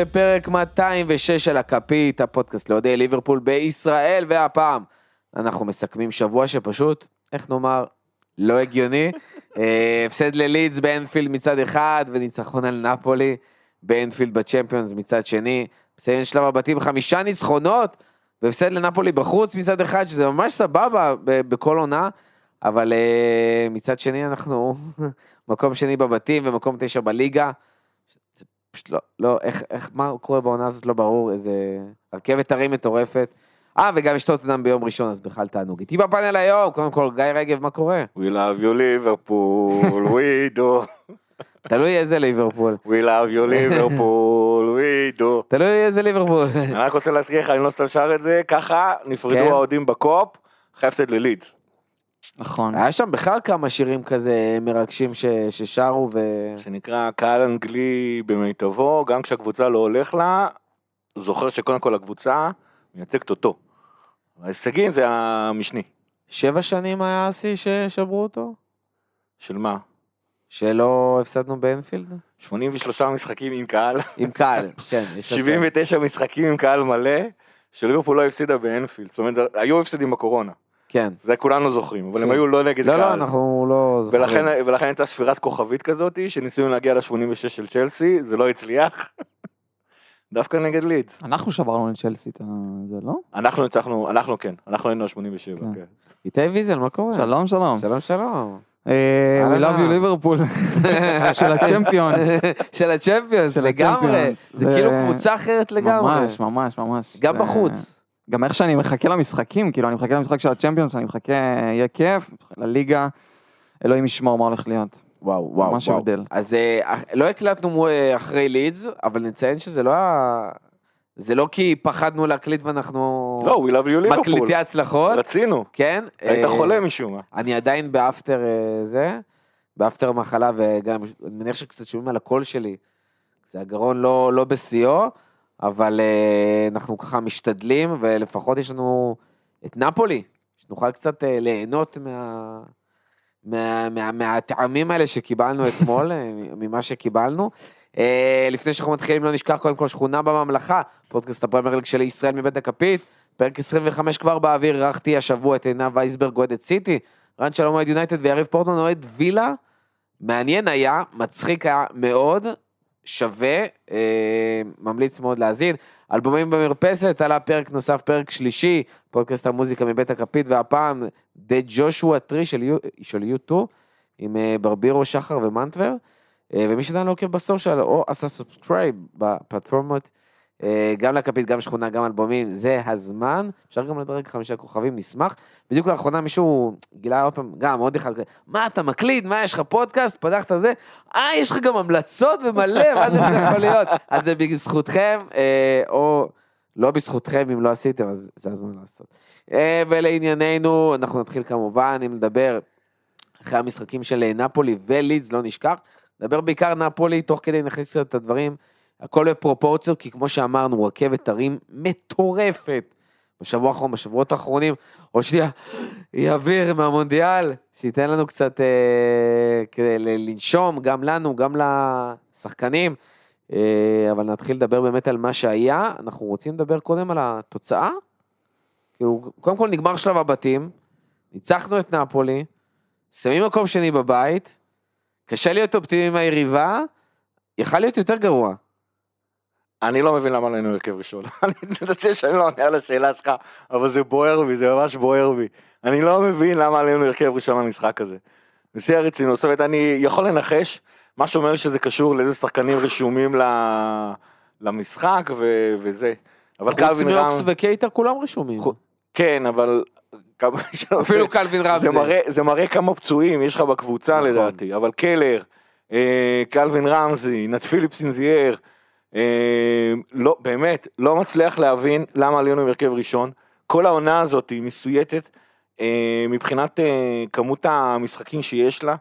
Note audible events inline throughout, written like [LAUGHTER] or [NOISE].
לפרק 206 של הכפית, הפודקאסט לאוהדי ליברפול בישראל, והפעם אנחנו מסכמים שבוע שפשוט, איך נאמר, לא הגיוני. [LAUGHS] אה, הפסד ללידס באנפילד מצד אחד, וניצחון על נפולי באנפילד בצ'מפיונס מצד שני. מסיים שלב הבתים חמישה ניצחונות, והפסד לנפולי בחוץ מצד אחד, שזה ממש סבבה בכל עונה, אבל אה, מצד שני אנחנו [LAUGHS] מקום שני בבתים ומקום תשע בליגה. פשוט לא, לא, איך, איך, מה קורה בעונה הזאת לא ברור, איזה רכבת הרים מטורפת. אה, וגם יש טוטנאם ביום ראשון, אז בכלל תענוג. איתי בפאנל היום, קודם כל, גיא רגב, מה קורה? We love you ליברפול, we do. תלוי איזה ליברפול. We love you ליברפול, we do. תלוי איזה ליברפול. אני רק רוצה להזכיר לך, אני לא סתם שר את זה, ככה נפרדו כן. האוהדים בקופ, אחרי הפסד ללידס. נכון. היה שם בכלל כמה שירים כזה מרגשים ש, ששרו ו... שנקרא קהל אנגלי במיטבו, גם כשהקבוצה לא הולך לה, זוכר שקודם כל הקבוצה מייצגת אותו. ההישגים זה המשני. שבע שנים היה השיא ששברו אותו? של מה? שלא הפסדנו באנפילד? 83 משחקים עם קהל, עם קהל, [LAUGHS] כן. יש לציין. 79 משחקים עם קהל מלא, שליברפול לא הפסידה באנפילד. זאת אומרת, היו הפסדים בקורונה. כן. זה כולנו זוכרים, אבל הם כן. היו לא נגד לא, קהל. לא, אנחנו לא זוכרים. ולכן, הייתה ספירת כוכבית כזאת, שניסינו להגיע ל-86 של צ'לסי, זה לא הצליח. [LAUGHS] דווקא נגד לידס. אנחנו שברנו את ה... זה לא? אנחנו ניצחנו, אנחנו כן, אנחנו היינו ה-87, כן. כן. איתי ויזל, מה קורה? שלום שלום. שלום, שלום. אה, We love you. ליברפול. [LAUGHS] של הצ'מפיונס. [LAUGHS] של הצ'מפיונס, של לגמרי. זה כאילו קבוצה אחרת לגמרי. ממש ממש ממש. גם בחוץ. גם איך שאני מחכה למשחקים, כאילו אני מחכה למשחק של הצ'מפיונס, אני מחכה, יהיה כיף, לליגה, אלוהים ישמור מה הולך להיות. וואו, וואו, ממש וואו. הבדל. אז אה, אח- לא הקלטנו אה, אחרי לידס, אבל נציין שזה לא היה... זה לא כי פחדנו להקליט ואנחנו לא, We love you ליברפול. מקליטי הצלחות, רצינו. כן. היית אה, חולה משום מה. אני עדיין באפטר זה, באפטר מחלה, וגם, אני מניח שקצת שומעים על הקול שלי. זה הגרון לא, לא בשיאו, אבל אה, אנחנו ככה משתדלים, ולפחות יש לנו את נפולי, שנוכל קצת אה, ליהנות מה, מה, מה, מהטעמים האלה שקיבלנו אתמול, אה, ממה שקיבלנו. לפני שאנחנו מתחילים, לא נשכח קודם כל שכונה בממלכה, פודקאסט הפרמייר ליג של ישראל מבית הכפית, פרק 25 כבר באוויר, אירחתי השבוע את עינב וייסברג אוהד את סיטי, רן שלום אוהד יונייטד ויריב פורטמן אוהד וילה, מעניין היה, מצחיק היה מאוד, שווה, אה, ממליץ מאוד להאזין. אלבומים במרפסת, עלה פרק נוסף, פרק שלישי, פודקאסט המוזיקה מבית הכפית, והפעם The Joshua Tree של, U- של U2, עם אה, ברבירו, שחר ומנטבר. אה, ומי שעדיין לא עוקב ב social, או עשה subscribe בפלטפורמות, גם לכפית, גם שכונה, גם אלבומים, זה הזמן. אפשר גם לדרג חמישה כוכבים, נשמח. בדיוק לאחרונה מישהו גילה עוד פעם, גם עוד אחד מה אתה מקליט, מה יש לך פודקאסט, פתחת זה, אה, יש לך גם המלצות ומלא, מה זה יכול להיות? [LAUGHS] אז זה בזכותכם, אה, או לא בזכותכם אם לא עשיתם, אז זה הזמן לעשות. אה, ולענייננו, אנחנו נתחיל כמובן, אם נדבר אחרי המשחקים של אה, נפולי ולידס, לא נשכח, נדבר בעיקר נפולי, תוך כדי נכניס את הדברים, הכל בפרופורציות, כי כמו שאמרנו, רכבת הרים מטורפת. בשבוע האחרון, בשבועות האחרונים, עוד שנייה, אוויר מהמונדיאל, שייתן לנו קצת אה, כדי לנשום, גם לנו, גם לשחקנים. אה, אבל נתחיל לדבר באמת על מה שהיה, אנחנו רוצים לדבר קודם על התוצאה. כאילו, קודם כל נגמר שלב הבתים, ניצחנו את נפולי, שמים מקום שני בבית, קשה להיות אופטימי עם היריבה, יכל להיות יותר גרוע. אני לא מבין למה לא היינו הרכב ראשון. [LAUGHS] אני מתנצל שאני לא עונה על השאלה שלך, אבל זה בוער בי, זה ממש בוער בי. אני לא מבין למה עלינו הרכב ראשון למשחק הזה. בשיא הרצינות, זאת אומרת, אני יכול לנחש, מה שאומר שזה קשור לאיזה שחקנים רשומים ל- למשחק ו- וזה. אבל חוץ קלווין רם, מאוקס וקייטה כולם רשומים. כן, אבל... [LAUGHS] אפילו קלווין רם זה מראה, זה מראה כמה פצועים יש לך בקבוצה נכון. לדעתי, אבל קלר, אה, קלווין רמזי, נת פיליפ סינזייר, אה, לא, באמת, לא מצליח להבין למה עלינו עם הרכב ראשון. כל העונה הזאת היא מסויטת אה, מבחינת אה, כמות המשחקים שיש לה.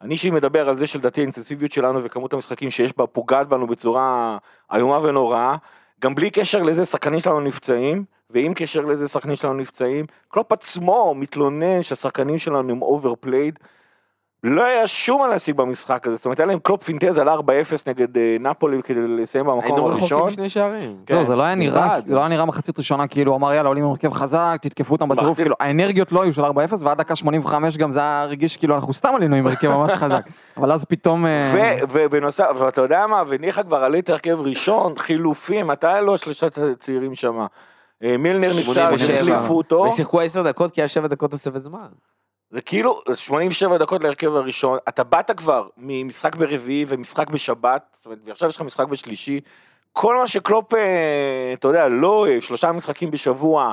אני שנייה מדבר על זה שלדעתי האינטנסיביות שלנו וכמות המשחקים שיש בה פוגעת בנו בצורה איומה ונוראה, גם בלי קשר לזה שחקנים שלנו נפצעים, ועם קשר לזה שחקנים שלנו נפצעים, קלופ עצמו מתלונן שהשחקנים שלנו הם overplayed. לא היה שום מה להשיג במשחק הזה, זאת אומרת היה להם קלופ פינטז על 4-0 נגד אה, נפולי כדי לסיים במקום היינו הראשון. רחוקים שני שערים. כן, זהו, זה לא היה נראה, לא היה נראה מחצית ראשונה, כאילו אמר יאללה עולים עם הרכב חזק, תתקפו אותם בטירוף, כאילו האנרגיות לא היו של 4-0 ועד דקה 85 גם זה היה הרגיש כאילו אנחנו סתם עלינו עם הרכב ממש חזק, [LAUGHS] אבל אז פתאום, אה, ו- ובנוסף, ואתה יודע מה, וניחא כבר עלית הרכב ראשון, חילופים, מתי לא שלושת הצעירים שם? אה, מילנר נפצע, אז 87. החליפו אותו, ושיחקו עשר דקות כי היה שבע דקות תוספת זמן. זה כאילו 87 דקות להרכב הראשון, אתה באת כבר ממשחק ברביעי ומשחק בשבת, זאת אומרת, ועכשיו יש לך משחק בשלישי, כל מה שקלופ, אה, אתה יודע, לא אוהב, שלושה משחקים בשבוע,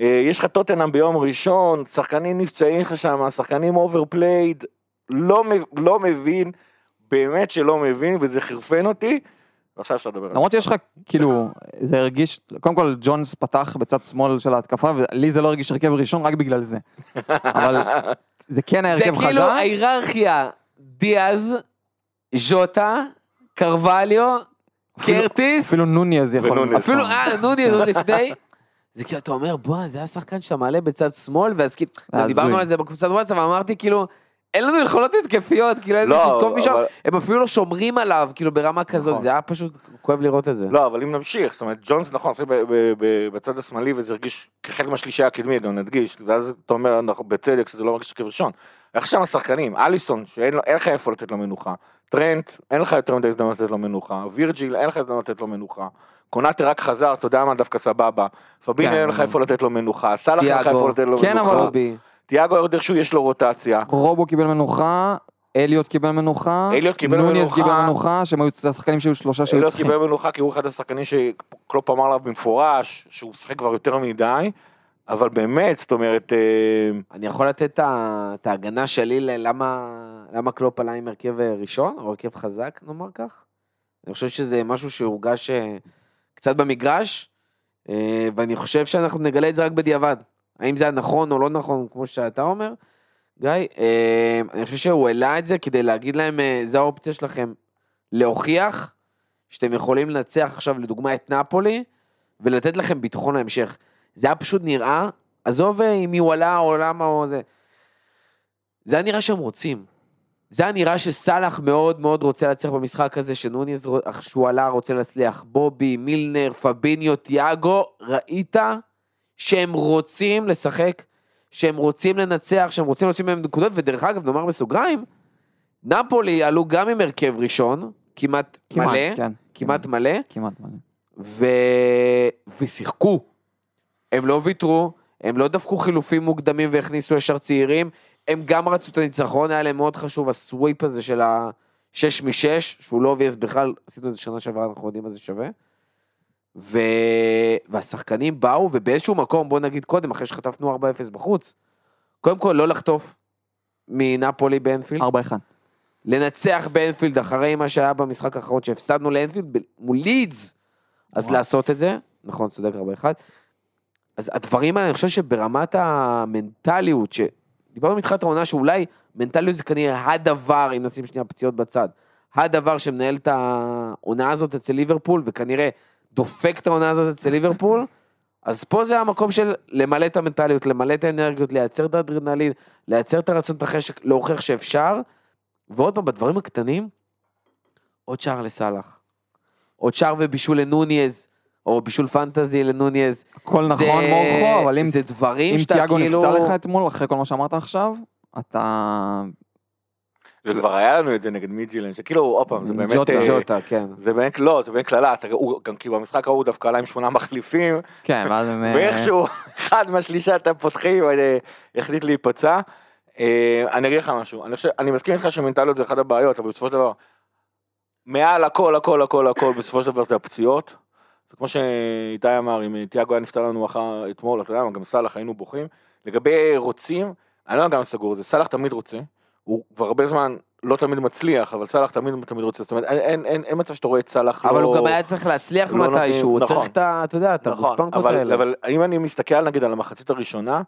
אה, יש לך טוטנאם ביום ראשון, שחקנים נפצעים לך שם, שחקנים overplayed, לא, לא מבין, באמת שלא מבין, וזה חרפן אותי, ועכשיו אפשר לדבר על זה. למרות שיש לך כאילו זה הרגיש, קודם כל ג'ונס פתח בצד שמאל של ההתקפה ולי זה לא הרגיש הרכב ראשון רק בגלל זה, אבל זה כן היה זה הרכב כאילו חזק, ההיררכיה, דיאז, ז'וטה, קרווליו, קרטיס, אפילו נוניז יכול, ונוניז. אפילו, אה, נוני עוד לפני. זה כאילו, אתה אומר, בוא, זה השחקן שאתה מעלה בצד שמאל, ואז כאילו. דיברנו על זה בקבוצת וואטסאפ, ואמרתי, כאילו, אין לנו יכולות התקפיות, כאילו, אין לנו לא, לתקוף משם, אבל- הם אפילו לא שומרים עליו, כאילו, ברמה כזאת, נכון. זה היה פשוט כואב לראות את זה. לא, אבל אם נמשיך, זאת אומרת, ג'ונס נכון, שיחק ב- בצד השמאלי וזה הרגיש כחלק מהשלישייה הקדמי, גם נדגיש, ואז אתה אומר אנחנו- בצדק שזה לא מרגיש הרכב ראשון. איך שם השחקנים, אליסון, שאין לו- אין לך איפה לתת לו מנוחה, טרנט, אין לך יותר מדי הזדמנות לתת לו מנוחה, וירג'יל, אין לך הזדמנות לתת לו מנוחה, קונאטה רק חזר, אתה יודע מה, דווקא סבבה, פביניו כן. אין לך איפה לתת לו מנוחה, סאלח אין לך. איפה לתת לו כן, מנוחה, אבל- קובי. תיאגו עוד איכשהו יש לו רוטציה, רובו קיבל מנוחה, אליוט קיבל מנוחה, אליוט קיבל נוניז מנוחה. קיבל מנוחה, שהם היו השחקנים שהיו שלושה שהיו אליוט צריכים. קיבל מנוחה כי הוא אחד השחקנים שקלופ אמר עליו במפורש, שהוא משחק כבר יותר מדי, אבל באמת, זאת אומרת, אה, אני יכול לתת את ההגנה שלי ללמה למה קלופ עלה עם הרכב אה, ראשון, או הרכב חזק, נאמר כך. אני חושב שזה משהו שהורגש אה, קצת במגרש, ואני חושב שאנחנו נגלה את זה רק בדיעבד. האם זה היה נכון או לא נכון, כמו שאתה אומר, גיא. אה, אני חושב שהוא העלה את זה כדי להגיד להם, אה, זה האופציה שלכם להוכיח שאתם יכולים לנצח עכשיו, לדוגמה, את נפולי, ולתת לכם ביטחון להמשך. זה היה פשוט נראה, עזוב אה, אם הוא עלה או למה או זה. זה היה נראה שהם רוצים. זה היה נראה שסאלח מאוד מאוד רוצה להצליח במשחק הזה, שנוניז, שהוא עלה רוצה להצליח. בובי, מילנר, פביניו, תיאגו, ראית שהם רוצים לשחק, שהם רוצים לנצח, שהם רוצים להוציא מהם נקודות, ודרך אגב, נאמר בסוגריים, נפולי עלו גם עם הרכב ראשון, כמעט, כמעט, מלא, כן, כמעט מלא, כמעט מלא. ו... ושיחקו. הם לא ויתרו, הם לא דפקו חילופים מוקדמים והכניסו ישר צעירים, הם גם רצו את הניצחון, היה להם מאוד חשוב ה sweep הזה של ה-6 מ-6, שהוא לא obvious בכלל, עשינו את זה שנה שעברה, אנחנו יודעים מה זה שווה. ו... והשחקנים באו, ובאיזשהו מקום, בוא נגיד קודם, אחרי שחטפנו 4-0 בחוץ, קודם כל לא לחטוף מנפולי באנפילד, 4-1. לנצח באנפילד אחרי מה שהיה במשחק האחרון שהפסדנו לאנפילד מול לידס, אז וואו. לעשות את זה, נכון, צודק הרבה אחד. אז הדברים האלה, אני חושב שברמת המנטליות, שדיברנו מתחילת העונה שאולי מנטליות זה כנראה הדבר, אם נשים שנייה פציעות בצד, הדבר שמנהל את העונה הזאת אצל ליברפול, וכנראה דופק את העונה הזאת אצל ליברפול, אז פה זה המקום של למלא את המנטליות, למלא את האנרגיות, לייצר את האדרנלין, לייצר את הרצון, את החשק, להוכיח שאפשר, ועוד פעם, בדברים הקטנים, עוד שער לסאלח. עוד שער ובישול לנוניז, או בישול פנטזי לנוניז. הכל נכון מורכו, אבל אם זה דברים אם שאתה תיאגו כאילו... נפצע לך אתמול, אחרי כל מה שאמרת עכשיו, אתה... וכבר היה לנו את זה נגד מידג'ילן, שכאילו, עוד פעם, זה באמת... ג'וטה, אה, ז'וטה, כן. זה באמת, לא, זה באמת קללה, אתה- הוא- גם כי במשחק ההוא דווקא עלה עם שמונה מחליפים, כן, ואז הם... אה, ואיכשהו [LAUGHS] אחד מהשלישת הפותחים אה, החליט להיפצע. אני אגיד לך משהו, אני חושב, אני מסכים איתך שמנטליות זה אחת הבעיות, אבל בסופו של דבר, מעל הכל, הכל, הכל, הכל, בסופו של דבר זה הפציעות. כמו שאיתי אמר, אם תיאגו היה נפצע לנו אחר אתמול, אתה יודע מה, גם סאלח היינו בוכים. לגבי רוצים, אני לא גם סגור, זה סאלח תמיד רוצה, הוא כבר הרבה זמן לא תמיד מצליח, אבל סאלח תמיד תמיד רוצה, זאת אומרת, אין, אין, אין, אין מצב שאתה רואה את סאלח אבל לא... הוא גם היה צריך להצליח לא מתישהו, הוא נותנים- צריך את ה... אתה יודע, את נכון, הגושפנקות אבל, האלה. אבל אם אני מסתכל נגיד על המחצית הראשונה,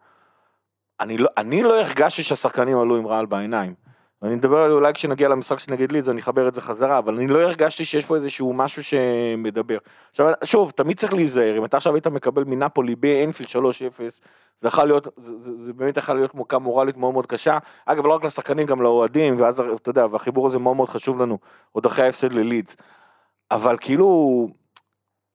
אני לא, אני לא הרגשתי שהשחקנים עלו עם רעל בעיניים. אני מדבר על אולי כשנגיע למשחק שנגד לידס אני אחבר את זה חזרה, אבל אני לא הרגשתי שיש פה איזשהו משהו שמדבר. עכשיו, שוב, תמיד צריך להיזהר, אם אתה עכשיו היית מקבל מנפולי באנפילד 3-0, זה יכול להיות, זה, זה, זה באמת יכול להיות מוכה מורלית מאוד מאוד קשה. אגב, לא רק לשחקנים, גם לאוהדים, ואז אתה יודע, והחיבור הזה מאוד מאוד חשוב לנו, עוד אחרי ההפסד ללידס. אבל כאילו,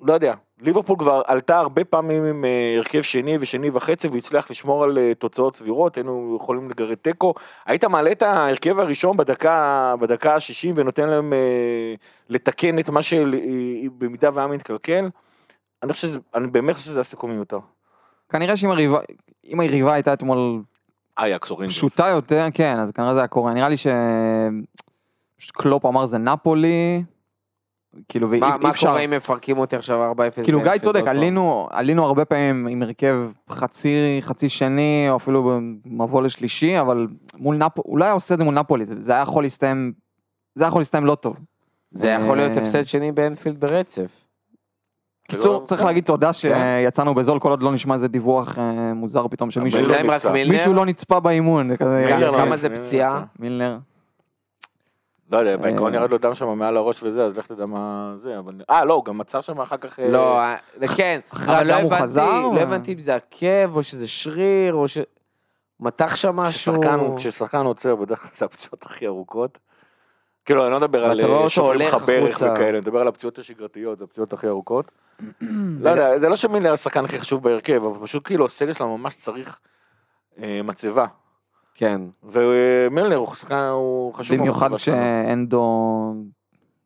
לא יודע, ליברפול כבר עלתה הרבה פעמים עם אה, הרכב שני ושני וחצי והצליח לשמור על אה, תוצאות סבירות, היינו יכולים לגרד תיקו. היית מעלה את ההרכב הראשון בדקה, בדקה ה-60 ונותן להם אה, לתקן את מה שבמידה והיה מתקלקל. אני חושב שזה, אני באמת חושב שזה סיכון מיותר. כנראה שאם היריבה, אם היריבה הייתה אתמול אייאקס או ריינג'רס. פשוטה יותר, כן, אז כנראה זה היה קורה. נראה לי ש... פשוט קלופ אמר זה נפולי, כאילו, ואי מה מה אי אפשר... קורה אם מפרקים אותי עכשיו 4-0? כאילו גיא צודק? עלינו, עלינו הרבה פעמים עם הרכב חצי, חצי שני, או אפילו במבוא לשלישי, אבל מול נפולי, אולי היה עושה את זה מול נפולי, זה זה היה יכול להסתיים, זה היה יכול להסתיים לא טוב. זה יכול להיות אה, הפסד שני באנפילד ברצף. קיצור, צריך להגיד תודה כן. שיצאנו בזול, כל עוד לא נשמע איזה דיווח אה, מוזר פתאום שמישהו. מישהו לא נצפה באימון, כזה, כמה- מילנר לא כמה נפצע, זה מילנר פציעה? נפצע. מילנר. לא יודע, בעיקרון אה, ירד לו דם שם מעל הראש וזה, אז לך תדע מה זה, אבל... אה, לא, הוא גם עצר שם אחר כך... אה, לא, אה, כן, אחרי אבל לא הבנתי, לא הבנתי אם זה עקב או שזה שריר או ש... מתח שם משהו. כששחקן, עוצר, בדרך כלל זה הפציעות הכי ארוכות. כאילו, אני לא מדבר על אה, הולך לך ברך. וכאלה, אני מדבר על הפציעות השגרתיות, זה הפציעות הכי ארוכות. [CLEARS THROAT] לא יודע, זה לא שמילר השחקן הכי חשוב בהרכב, אבל פשוט כאילו הסגל שלנו ממש צריך אה, מצבה. כן. ומילנר הוא שחקן, הוא חשוב במיוחד. כשאנדו,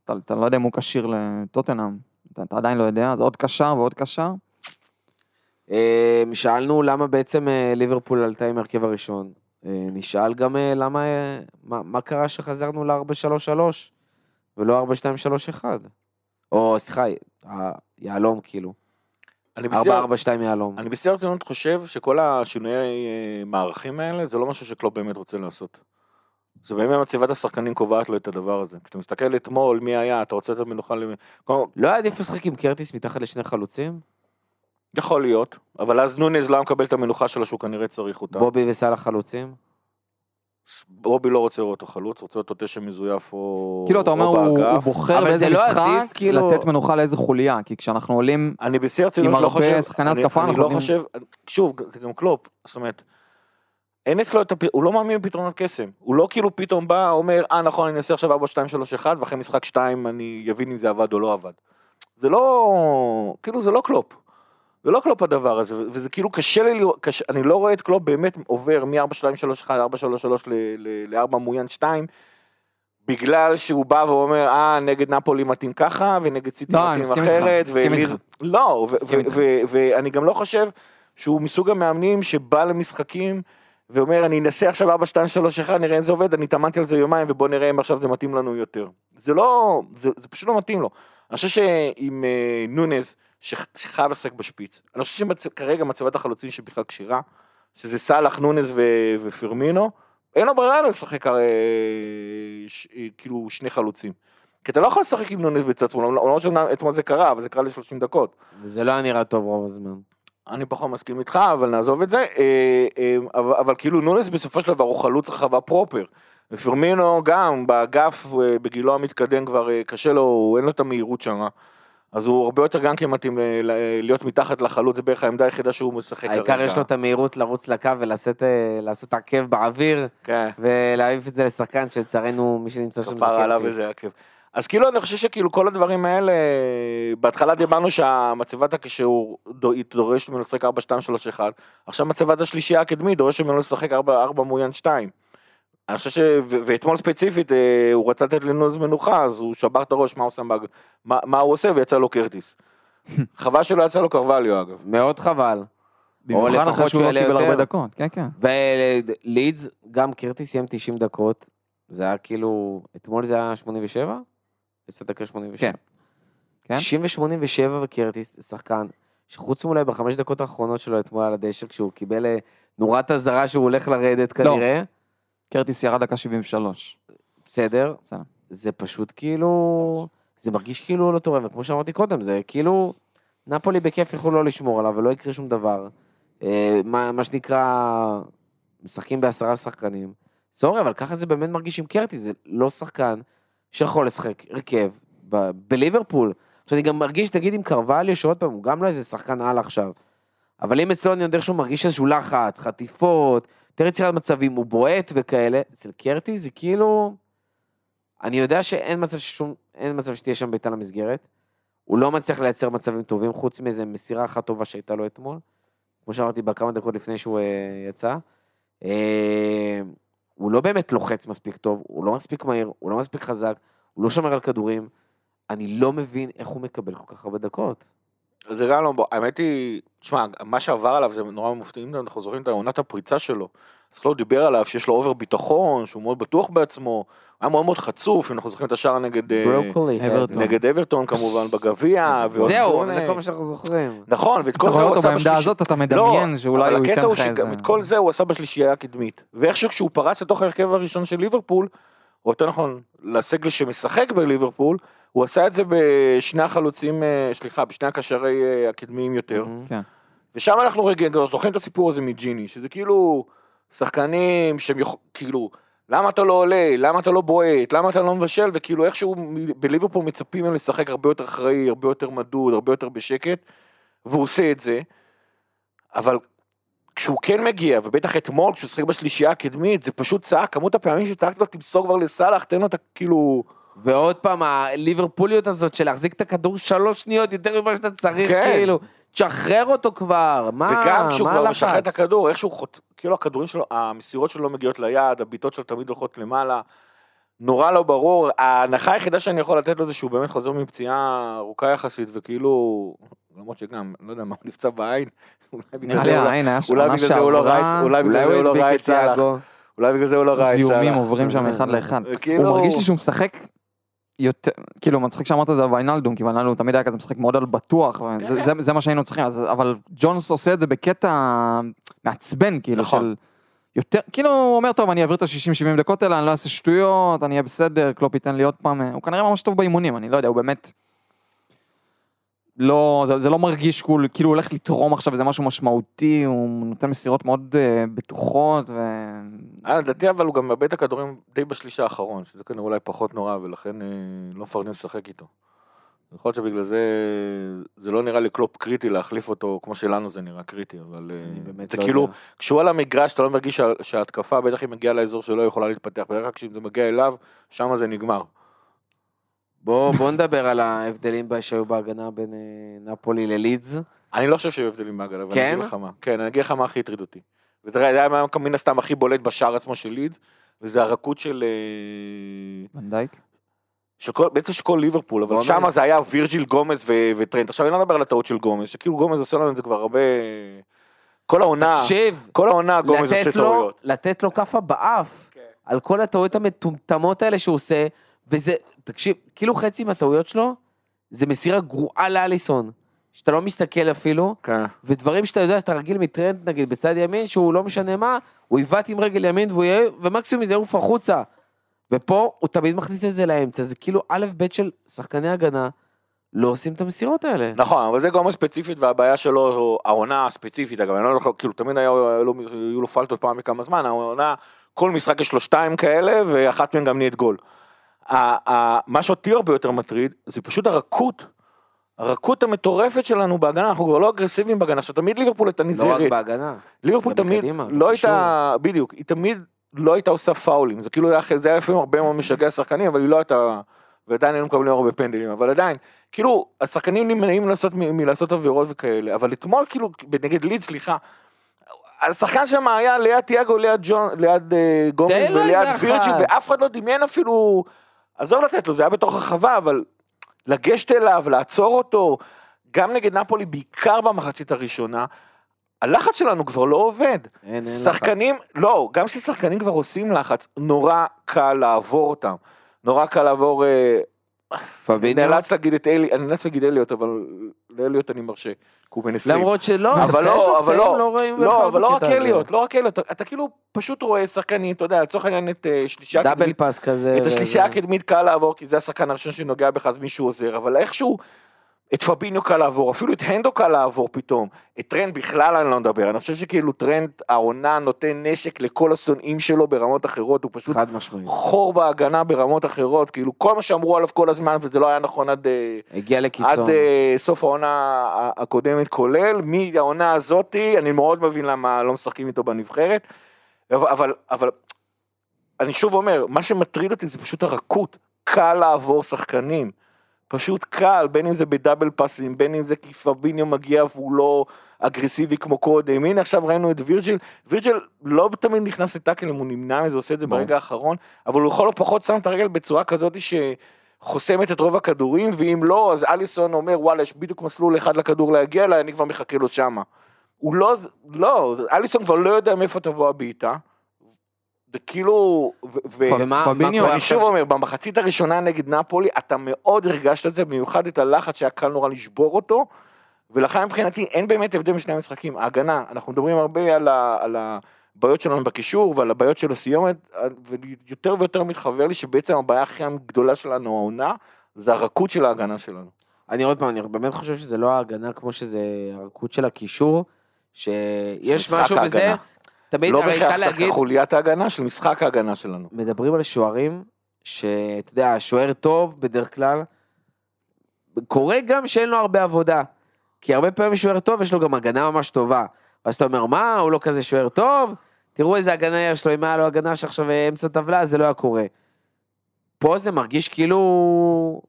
אתה, אתה לא יודע אם הוא כשיר לטוטנאם, אתה, אתה עדיין לא יודע, אז עוד קשר ועוד קשר. אה, שאלנו למה בעצם אה, ליברפול עלתה עם ההרכב הראשון. אה, נשאל גם למה, מה, מה קרה שחזרנו ל-4-3-3 ולא 4-2-3-1. או סליחה, היהלום כאילו. אני בשיא- 4-4-2 יהלום. אני בשיא הרצינות חושב שכל השינויי אה, מערכים האלה זה לא משהו שקלופ באמת רוצה לעשות. זה באמת מצבת השחקנים קובעת לו את הדבר הזה. כשאתה מסתכל אתמול מי היה, אתה רוצה לתת מנוחה למי... לא היה עדיף לשחק עם קרטיס מתחת לשני חלוצים? יכול להיות, אבל אז נונז לא היה מקבל את המנוחה שלו שהוא כנראה צריך אותה. בובי וסאלח חלוצים? בובי לא רוצה לראות אותו חלוץ, רוצה אותו תשע מזויף או כאילו אתה אומר או הוא, הוא באגף. בוחר אבל באיזה זה לא משחק עדיף, כאילו- לתת מנוחה לאיזה חוליה, כי כשאנחנו עולים, אני בשיא הרצינות עם לא חושב, שחקני אני- התקפה, אני לא חושב, שוב, זה גם קלופ, זאת אומרת, אין אצלו את הפ... הוא לא מאמין בפתרונות קסם, הוא לא כאילו פתאום בא, אומר, אה נכון, אני אעשה עכשיו 4, 2, 3, 1, ואחרי משחק 2 אני אבין אם זה עבד או לא עבד. זה לא, כאילו זה לא קלופ. זה לא קלופ הדבר הזה, וזה כאילו קשה לי לראות, קשה, אני לא רואה את קלופ באמת עובר מ-4, 2, 3, 1, 4, 3, 3 ל-4 מאוין 2, בגלל שהוא בא ואומר, אה, נגד נפולי מתאים ככה, ונגד סיטי לא, מתאים אחרת. איתך. לא, ואני גם לא חושב שהוא מסוג המאמנים שבא למשחקים ואומר, אני אנסה עכשיו 4, 2, 3, 1, נראה אם זה עובד, אני התאמנתי על זה יומיים, ובוא נראה אם עכשיו זה מתאים לנו יותר. זה לא, זה, זה פשוט לא מתאים לו. אני חושב שעם אה, נונז, שחייב לשחק בשפיץ, אני חושב שכרגע מצבת החלוצים שבכלל כשירה, שזה סאלח, נונז ו- ופרמינו, אין לו ברירה לשחק הרי, ש- אה, כאילו שני חלוצים. כי אתה לא יכול לשחק עם נונז בצד שמאל, למרות שאתמול זה קרה, אבל זה קרה ל-30 דקות. וזה לא היה נראה טוב רוב הזמן. אני פחות מסכים איתך, אבל נעזוב את זה. אה, אה, אבל, אבל כאילו נונס בסופו של דבר הוא חלוץ רחבה פרופר. ופרמינו גם באגף, בגילו המתקדם כבר קשה לו, אין לו את המהירות שם. אז הוא הרבה יותר גם כן מתאים להיות מתחת לחלוץ, זה בערך העמדה היחידה שהוא משחק העיקר יש לו את המהירות לרוץ לקו ולעשות אה, עקב באוויר כן, ולהעיף את זה לשחקן שלצערנו מי שנמצא שם זה עליו. איזה עקב. אז כאילו אני חושב שכאילו כל הדברים האלה, בהתחלה דיברנו שהמצבת הקישור דו- היא דורשת ממנו לשחק 4, 2, 3, 1, עכשיו מצבת השלישייה הקדמית דורשת ממנו לשחק 4, 4 מאוין 2. אני חושב ש... ו- ואתמול ספציפית אה, הוא רצה לתת לנוז מנוחה, אז הוא שבר את הראש מה, הוא עושה, בהג- מה, מה הוא עושה ויצא לו קרטיס. חבל שלא יצא לו קרווליו אגב. מאוד חבל. במיוחד לפחות שהוא שהוא לא יעלה קיבל הרבה יותר. דקות, כן כן. ולידס גם קרטיס סיים 90 דקות. זה היה כאילו אתמול זה היה 87? יצא דקה 87. כן. כן. 90 ו-87 וקרטיס שחקן שחוץ מאולי בחמש דקות האחרונות שלו אתמול על הדשא כשהוא קיבל אה, נורת אזהרה שהוא הולך לרדת לא. כנראה. קרטיס ירד דקה 73. בסדר. בסדר. זה פשוט כאילו, זה מרגיש כאילו לא תורם, וכמו שאמרתי קודם, זה כאילו, נפולי בכיף יכלו לא לשמור עליו ולא יקרה שום דבר. אה, מה, מה שנקרא, משחקים בעשרה שחקנים, סורי, אבל ככה זה באמת מרגיש עם קרטי, זה לא שחקן שיכול לשחק הרכב ב- בליברפול. עכשיו, אני גם מרגיש, תגיד, עם קרווליו, שעוד פעם, הוא גם לא איזה שחקן על עכשיו. אבל אם אצלו אני יודע שהוא מרגיש איזשהו לחץ, חטיפות, יותר יצירת מצבים, הוא בועט וכאלה, אצל קרטי זה כאילו... אני יודע שאין מצב ששום, מצב שתהיה שם בעיטה למסגרת. הוא לא מצליח לייצר מצבים טובים, חוץ מאיזה מסירה אחת טובה שהייתה לו אתמול. כמו שאמרתי, בכמה דקות לפני שהוא אה, יצא. אה, הוא לא באמת לוחץ מספיק טוב, הוא לא מספיק מהיר, הוא לא מספיק חזק, הוא לא שומר על כדורים. אני לא מבין איך הוא מקבל כל כך הרבה דקות. זה גם לא, האמת היא, תשמע, מה שעבר עליו זה נורא מופתע, אם אנחנו זוכרים את עונת הפריצה שלו, אז קלוד דיבר עליו שיש לו אובר ביטחון, שהוא מאוד בטוח בעצמו, הוא היה מאוד מאוד חצוף, אם אנחנו זוכרים את השער נגד אה, ברוקולי. אברטון. נגד אברטון כמובן בגביע, זהו, זה כל מה שאנחנו זוכרים. נכון, ואת אתה כל זה רואה הוא אותו עשה בעמדה בשלישי, הזאת, אתה מדמיין שאולי הוא ייתן הוא לך איזה... שגם את כל זה הוא עשה בשלישייה הקדמית, ואיכשהו כשהוא פרץ לתוך ההרכב הראשון של ליברפול, או יותר נכון, לסגל שמשחק בליברפול, הוא עשה את זה בשני החלוצים, אה, סליחה, בשני הקשרי אה, הקדמיים יותר. כן. ושם אנחנו רגע זוכרים את הסיפור הזה מג'יני, שזה כאילו שחקנים שהם יכול, כאילו, למה אתה לא עולה, למה אתה לא בועט, למה אתה לא מבשל, וכאילו איכשהו בליברפול מצפים מהם לשחק הרבה יותר אחראי, הרבה יותר מדוד, הרבה יותר בשקט, והוא עושה את זה, אבל כשהוא כן מגיע, ובטח אתמול כשהוא שיחק בשלישייה הקדמית, זה פשוט צעק, כמות הפעמים שצעקת לו תמסור כבר לסאלח, תן לו את כאילו, ועוד פעם, הליברפוליות הזאת של להחזיק את הכדור שלוש שניות יותר ממה שאתה צריך, כן. כאילו, תשחרר אותו כבר, מה, וגם כשהוא כבר משחרר את הלחץ? הכדור, איכשהו חוט... כאילו הכדורים שלו, המסירות שלו לא מגיעות ליעד, הבעיטות שלו תמיד הולכות למעלה. נורא לא ברור, ההנחה היחידה שאני יכול לתת לו זה שהוא באמת חוזר מפציעה ארוכה יחסית, וכאילו, למרות שגם, לא יודע מה, הוא נפצע בעין, אולי בגלל זה הוא לא- לא ראה שעברה, אולי בגלל זה הוא לא ראה את סאלח. אולי בגלל זה הוא לא ראה את סאלח. זיהומים עוברים שם אחד לאחד. כאילו- הוא מרגיש לי שהוא משחק יותר, כאילו מצחיק שאמרת את זה על ויינלדום, כי ויינלדום תמיד היה כזה משחק מאוד על בטוח, כן, וזה- זה- זה מה שהיינו צריכים, אז- אבל ג'ונס עושה את זה בקטע מעצבן, כאילו, נכון. של יותר, כאילו הוא אומר, טוב, אני אעביר את ה-60-70 דקות האלה, אני לא אעשה שטויות, אני אהיה בסדר, קלופ ייתן לי עוד פעם, הוא כנראה ממש טוב באימונים, אני לא יודע, הוא באמת... לא, זה, זה לא מרגיש כאילו, כאילו הוא הולך לתרום עכשיו איזה משהו משמעותי, הוא נותן מסירות מאוד uh, בטוחות, ו... אה, לדעתי אבל הוא גם מאבד את הכדורים די בשליש האחרון, שזה כנראה אולי פחות נורא, ולכן אה, לא מפרגנים לשחק איתו. יכול להיות שבגלל זה, זה לא נראה לי קלופ קריטי להחליף אותו, כמו שלנו זה נראה קריטי, אבל אה, אני באמת זה לא כאילו, יודע. כשהוא על המגרש אתה לא מרגיש שה- שההתקפה, בטח אם מגיעה לאזור שלו, יכולה להתפתח, בדרך כלל כשזה מגיע אליו, שם זה נגמר. בוא, בוא נדבר על ההבדלים שהיו בהגנה בין אה, נפולי ללידס. אני לא חושב שהיו הבדלים בהגנה, ואני כן? אגיד לך מה. כן, אני אגיד לך מה הכי הטריד אותי. ותראה, זה היה מן הסתם הכי בולט בשער עצמו של לידס, וזה הרכות של... אה, ונדייק? של כל, בעצם של כל ליברפול, אבל גומז. שם זה היה וירג'יל גומז ו- וטרנט. עכשיו אני לא מדבר על הטעות של גומז, שכאילו גומז עושה לנו את זה כבר הרבה... כל העונה, תקשיב, כל העונה גומז עושה טעויות. לתת לו כאפה באף, כן. על כל הטעויות המטומטמות האלה שהוא עושה, וזה, תקשיב, כאילו חצי מהטעויות שלו, זה מסירה גרועה לאליסון, שאתה לא מסתכל אפילו, כן. ודברים שאתה יודע שאתה רגיל מטרנד נגיד בצד ימין, שהוא לא משנה מה, הוא יבעט עם רגל ימין והוא יהיה, ומקסימום זה יעוף החוצה. ופה הוא תמיד מכניס את זה לאמצע, זה כאילו א' ב' של שחקני הגנה, לא עושים את המסירות האלה. נכון, אבל זה גומז ספציפית, והבעיה שלו, העונה הספציפית, אגב, אני לא יכול, כאילו תמיד היה לו, היו לו פלטות פעם בכמה זמן, העונה, כל משחק יש לו שתיים כאלה, ואחת מהן גם נהיית גול. מה שאותי הרבה יותר מטריד, זה פשוט הרכות. הרכות המטורפת שלנו בהגנה, אנחנו כבר לא אגרסיביים בהגנה, עכשיו תמיד ליברפול הייתה לא רק נזהרת. בהגנה. ליברפול תמיד בקדימה, לא בקישור. הייתה, בדיוק, היא תמיד לא הייתה עושה פאולים, זה כאילו היה, זה היה לפעמים הרבה מאוד משגע שחקנים, אבל היא לא הייתה, ועדיין היינו מקבלים הרבה פנדלים, אבל עדיין, כאילו, השחקנים נמנעים לעשות, מלעשות עבירות וכאלה, אבל אתמול כאילו, נגד ליד, סליחה, השחקן שם היה ליד תיאגו, ליד ג'ון, ליד אה, גומז וליד וירג'י, אחת. ואף אחד לא דמיין אפילו, עזוב לתת לו, זה היה בתוך הרחבה, אבל לגשת אליו, לעצור אותו, גם נגד נפולי, בעיקר במחצית הראשונה, הלחץ שלנו כבר לא עובד. אין, אין שחקנים, לא, גם כששחקנים כבר עושים לחץ, נורא קל לעבור אותם. נורא קל לעבור, אה, לחץ. אני פביניו, נאלץ להגיד את אלי, אני נאלץ להגיד אליוט, אבל לאליוט אני מרשה, כי הוא בן 20. למרות שלא, אבל לא, אבל לא, רעים לא, בכלל אבל לא רק. אליוט, לא רק אליוט, אתה כאילו פשוט רואה שחקנים, אתה יודע, לצורך העניין את אה, שלישייה דאבל הקדמית, פאס כזה. את השלישייה. הקדמית קל לעבור, כי זה השחקן הראשון שנוגע בך, אז מישהו עוזר, אבל איכשהו, את פביניו קל לעבור, אפילו את הנדו קל לעבור פתאום. את טרנט בכלל אני לא מדבר, אני חושב שכאילו טרנט העונה נותן נשק לכל השונאים שלו ברמות אחרות, הוא פשוט חד משמעית. חור בהגנה ברמות אחרות, כאילו כל מה שאמרו עליו כל הזמן, וזה לא היה נכון עד, אה, הגיע עד לקיצון. אה, סוף העונה הקודמת כולל, מהעונה הזאתי, אני מאוד מבין למה לא משחקים איתו בנבחרת, אבל, אבל, אבל אני שוב אומר, מה שמטריד אותי זה פשוט הרכות, קל לעבור שחקנים, פשוט קל, בין אם זה בדאבל פאסים, בין אם זה כי פביניו מגיע והוא לא אגרסיבי כמו קודם, הנה עכשיו ראינו את וירג'יל, וירג'יל לא תמיד נכנס לטאקלים, הוא נמנע מזה, עושה את זה. ברגע האחרון, אבל הוא לכל הפחות שם את הרגל בצורה כזאת ש... חוסמת את רוב הכדורים, ואם לא, אז אליסון אומר, וואלה, יש בדיוק מסלול אחד לכדור להגיע אליי, אני כבר מחכה לו שמה. הוא לא, לא, אליסון כבר לא יודע מאיפה תבוא הבעיטה. זה כאילו, ואני שוב אומר, במחצית הראשונה נגד נפולי, אתה מאוד הרגשת את זה, במיוחד את הלחץ שהיה קל נורא לשבור אותו, ולכן מבחינתי אין באמת הבדל בשני המשחקים. ההגנה, אנחנו מדברים הרבה על, ה, על הבעיות שלנו בקישור ועל הבעיות של הסיומת, ויותר ויותר מתחבר לי שבעצם הבעיה הכי גדולה שלנו העונה, זה הרכות של ההגנה שלנו. אני עוד פעם, אני באמת חושב שזה לא ההגנה כמו שזה הרכות של הקישור, שיש משהו בזה, ההגנה. תמיד לא בהכרח שחקן להגיד, חוליית ההגנה, של משחק ההגנה שלנו. מדברים על שוערים, שאתה יודע, שוער טוב בדרך כלל, קורה גם שאין לו הרבה עבודה, כי הרבה פעמים שוער טוב יש לו גם הגנה ממש טובה, ואז אתה אומר, מה, הוא לא כזה שוער טוב? תראו איזה הגנה יש לו, אם היה לו הגנה שעכשיו אמצע טבלה, זה לא היה קורה. פה זה מרגיש כאילו,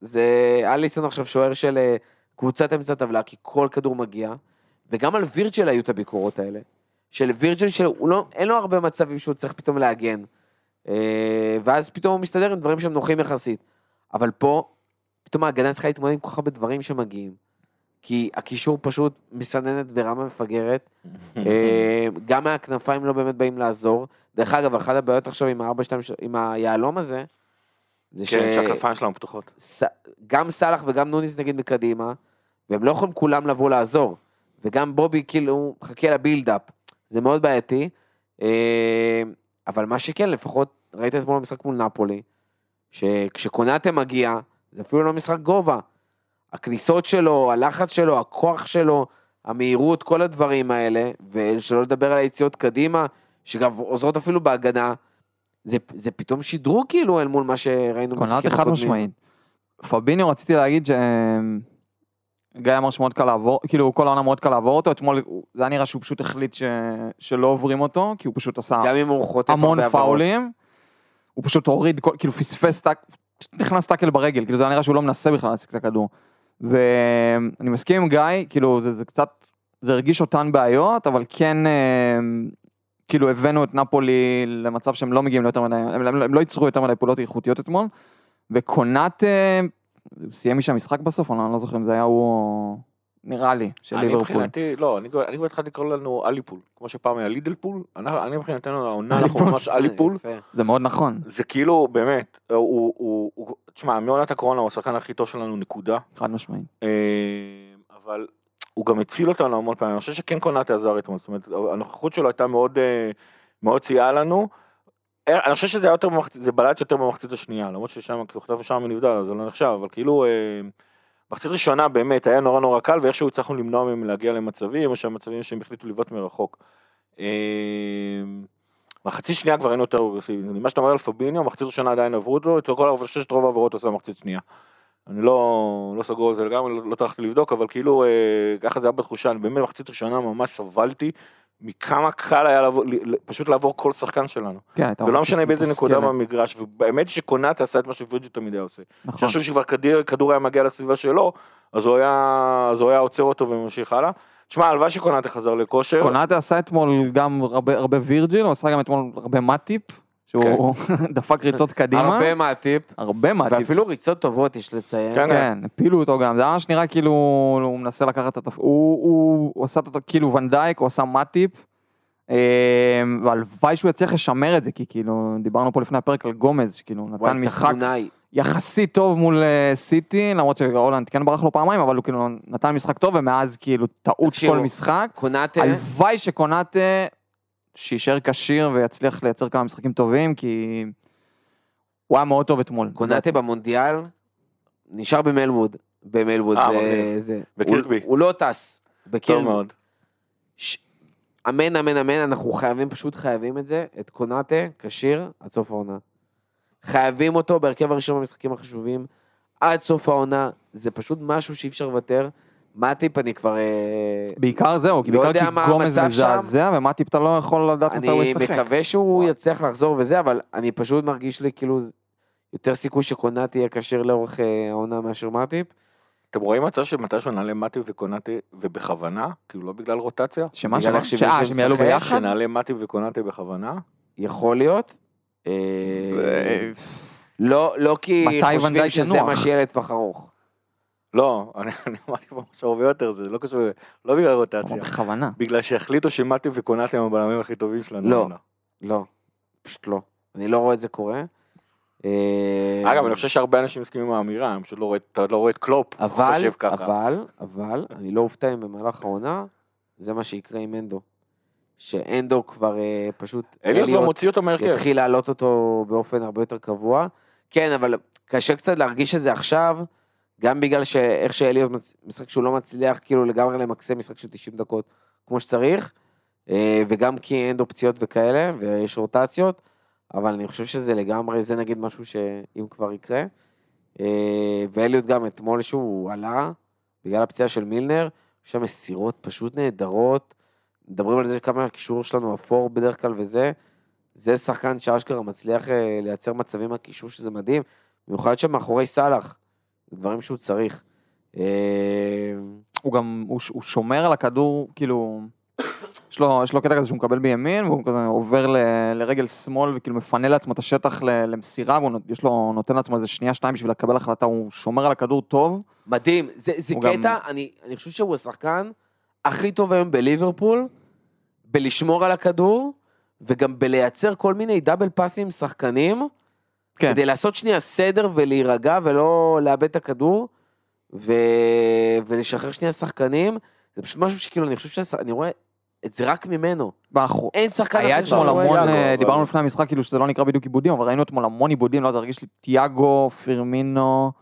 זה אליסון עכשיו שוער של אה, קבוצת אמצע טבלה, כי כל כדור מגיע, וגם על וירג'ל היו את הביקורות האלה. של וירג'ל שהוא לא, אין לו הרבה מצבים שהוא צריך פתאום להגן. אה, ואז פתאום הוא מסתדר עם דברים שהם נוחים יחסית. אבל פה, פתאום ההגנה צריכה להתמודד עם כל כך הרבה דברים שמגיעים. כי הקישור פשוט מסננת ברמה מפגרת, [LAUGHS] אה, גם מהכנפיים לא באמת באים לעזור. דרך אגב, אחת הבעיות עכשיו עם ה-4, 2, עם היהלום הזה, זה כן, שהכנפיים שלנו פתוחות. שגם סאלח וגם נוניס נגיד מקדימה, והם לא יכולים כולם לבוא לעזור. וגם בובי כאילו מחכה לבילדאפ. זה מאוד בעייתי. אה, אבל מה שכן, לפחות ראית אתמול במשחק מול נפולי, שכשקונאטה מגיע, זה אפילו לא משחק גובה. הכניסות שלו, הלחץ שלו, הכוח שלו, המהירות, כל הדברים האלה, ושלא לדבר על היציאות קדימה, שגם עוזרות אפילו בהגנה, זה, זה פתאום שדרוג כאילו אל מול מה שראינו קונאטה במשחקים חד הקודמים. משמעית. פביניו רציתי להגיד ש... גיא אמר שמאוד קל לעבור, כאילו כל העונה מאוד קל לעבור אותו, אתמול זה היה נראה שהוא פשוט החליט ש... שלא עוברים אותו, כי הוא פשוט עשה גם אם הוא חוטף המון. פאולים, הוא פשוט הוריד, כל- כאילו פספס פשוט נכנס טאקל ברגל, כאילו זה היה נראה שהוא לא מנסה בכלל להשיג את הכדור. ואני מסכים עם גיא, כאילו זה, זה קצת, זה הרגיש אותן בעיות, אבל כן, אה, כאילו הבאנו את נפולי למצב שהם לא מגיעים ליותר מדי, הם, הם, הם לא ייצרו יותר מדי פעולות איכותיות אתמול, וקונאט אה, סיים משם משחק בסוף, אני לא זוכר אם זה היה הוא, נראה לי, של אני ליברפול. מבחינתי, לא, אני כבר אני התחלתי לקרוא לנו אליפול, כמו שפעם היה לידלפול, אני מבחינתנו העונה אנחנו אליפול. ממש אליפול, יפה. זה מאוד נכון, זה כאילו באמת, הוא, תשמע, מעונת הקורונה הוא השחקן הכי טוב שלנו, נקודה, חד משמעית. אה, אבל הוא גם הציל אותנו המון פעמים, אני חושב שכן קונאטה עזר אתמול, זאת אומרת, הנוכחות שלו הייתה מאוד, אה, מאוד סייעה לנו. אה, אני חושב שזה היה יותר במחצית, זה בלט יותר במחצית השנייה, למרות ששם, כאילו, חטף שם נבדל, זה לא נחשב, אבל כאילו, אה, מחצית ראשונה באמת היה נורא נורא קל, ואיכשהו הצלחנו למנוע מהם להגיע למצבים, או שהמצבים שהם החליטו לבעוט מרחוק. אה, מחצית שנייה כבר היינו יותר אגרסיביים, מה שאתה אומר על פביניו, מחצית ראשונה עדיין עברו אותו, את כל חושב שאת רוב העבירות עושה מחצית שנייה. אני לא, לא סגור על זה לגמרי, לא, לא טרחתי לבדוק, אבל כאילו, ככה זה היה בתחושה, אני באמת מחצית ראשונה ממש סבלתי מכמה קל היה לעבור, פשוט לעבור כל שחקן שלנו. כן, ולא משנה באיזה נקודה. במגרש, ובאמת שקונאט עשה את מה שווירג'י תמיד היה עושה. נכון. כשאני חושב שכבר כדור היה מגיע לסביבה שלו, אז הוא היה, אז הוא היה עוצר אותו וממשיך הלאה. תשמע, הלוואי שקונאט יחזר לכושר. קונאטה עשה אתמול גם הרבה, הרבה וירג'יל, הוא עשה גם אתמול הרבה מאטיפ, שהוא [LAUGHS] דפק ריצות קדימה, כן. הרבה מהטיפ, הרבה מאטיפ, ואפילו ריצות טובות יש לציין. כן. כן, הפילו אותו גם, זה ממש נראה כאילו הוא מנסה לקחת את התפ... הוא, הוא, הוא עשה אותו כאילו ונדייק, הוא עשה מאטיפ, אה, והלוואי שהוא יצליח לשמר את זה, כי כאילו דיברנו פה לפני הפרק על גומז, שכאילו נתן משחק. יחסית טוב מול אה, סיטי, למרות שהולנד כן ברח לו פעמיים, אבל הוא כאילו נתן משחק טוב, ומאז כאילו טעות כל משחק. קונאטה, הלוואי שקונאטה שיישאר כשיר ויצליח לייצר כמה משחקים טובים, כי הוא היה מאוד טוב אתמול. קונאטה במונדיאל, נשאר במלווד, במלווד. אה, מגניב. זה. בקירקבי. הוא, הוא לא טס. טוב בקירקבי. מאוד. ש... אמן, אמן, אמן, אנחנו חייבים, פשוט חייבים את זה, את קונאטה, כשיר, עד סוף העונה. חייבים אותו בהרכב הראשון במשחקים החשובים, עד סוף העונה, זה פשוט משהו שאי אפשר לוותר. מאטיפ, אני כבר... אה, בעיקר זהו, כי לא בעיקר כי מה גומז. מזעזע, ומטיפ אתה לא יכול לדעת מתי הוא אני ישחק. מקווה שהוא יצליח לחזור וזה, אבל אני פשוט מרגיש לי כאילו יותר סיכוי שקונאטה יהיה כשיר לאורך אה, העונה מאשר מאטיפ. אתם רואים מצב שמתישהו נעלה מתי וקונאטה ובכוונה? כאילו לא בגלל רוטציה? שמה, שמה? איך ש- שמישהו אה, שהם יעלו ביחד? שנעלה מתי וקונאטה בכוונה? יכול להיות. אה, לא, לא כי חושבים שזה? מה שיהיה לטווח ארוך. לא, אני [LAUGHS] אני אמרתי פה משהו הרבה יותר, זה לא קשור, לא בגלל רוטציה. בכוונה. בגלל שהחליטו שמתי וקונאטה הם הבלמים הכי טובים שלנו. לא. העונה. לא, פשוט לא. אני לא רואה את זה קורה. אה, אגב, אני חושב שהרבה אנשים מסכימים עם האמירה, הם פשוט לא רואה, לא רואה את קלופ, אבל, חושב ככה. אבל, אבל, אני לא אופתע אם במהלך העונה, זה מה שיקרה עם אנדו. שאנדו כבר אה, פשוט, אליוט כבר מוציא אותו מהרכב. יתחיל להעלות אותו באופן הרבה יותר קבוע. כן, אבל קשה קצת להרגיש את זה עכשיו, גם בגלל שאיך שאליוט משחק שהוא לא מצליח כאילו לגמרי למקסם משחק של 90 דקות כמו שצריך, אה, וגם כי אין לו פציעות וכאלה, ויש רוטציות, אבל אני חושב שזה לגמרי, זה נגיד משהו שאם כבר יקרה. אה, ואליוט גם אתמול שהוא עלה, בגלל הפציעה של מילנר, יש שם מסירות פשוט נהדרות. מדברים על זה כמה הקישור שלנו אפור בדרך כלל וזה. זה שחקן שאשכרה מצליח אה, לייצר מצבים מהקישור שזה מדהים, במיוחד שמאחורי סאלח, דברים שהוא צריך. אה, הוא גם, הוא, שומר על הכדור, כאילו, יש לו, יש לו קטע כזה שהוא מקבל בימין, והוא כזה עובר ל, לרגל שמאל, וכאילו מפנה לעצמו את השטח למסירה, והוא נות- יש לו, נותן לעצמו איזה שנייה, שתיים בשביל לקבל החלטה, הוא שומר על הכדור טוב. מדהים, זה, זה קטע, גם- אני, אני חושב שהוא השחקן הכי טוב היום בליברפול, בלשמור על הכדור, וגם בלייצר כל מיני דאבל פאסים עם שחקנים, כן. כדי לעשות שנייה סדר ולהירגע ולא לאבד את הכדור, ו... ולשחרר שנייה שחקנים, זה פשוט משהו שכאילו, אני חושב שאני רואה את זה רק ממנו. ואנחנו, אין שחקן היה אחר שאני אתמול רואה את המון, אה, דיברנו לפני המשחק, כאילו שזה לא נקרא בדיוק עיבודים, אבל ראינו אתמול המון עיבודים, לא יודע, הרגיש לי תיאגו, פרמינו,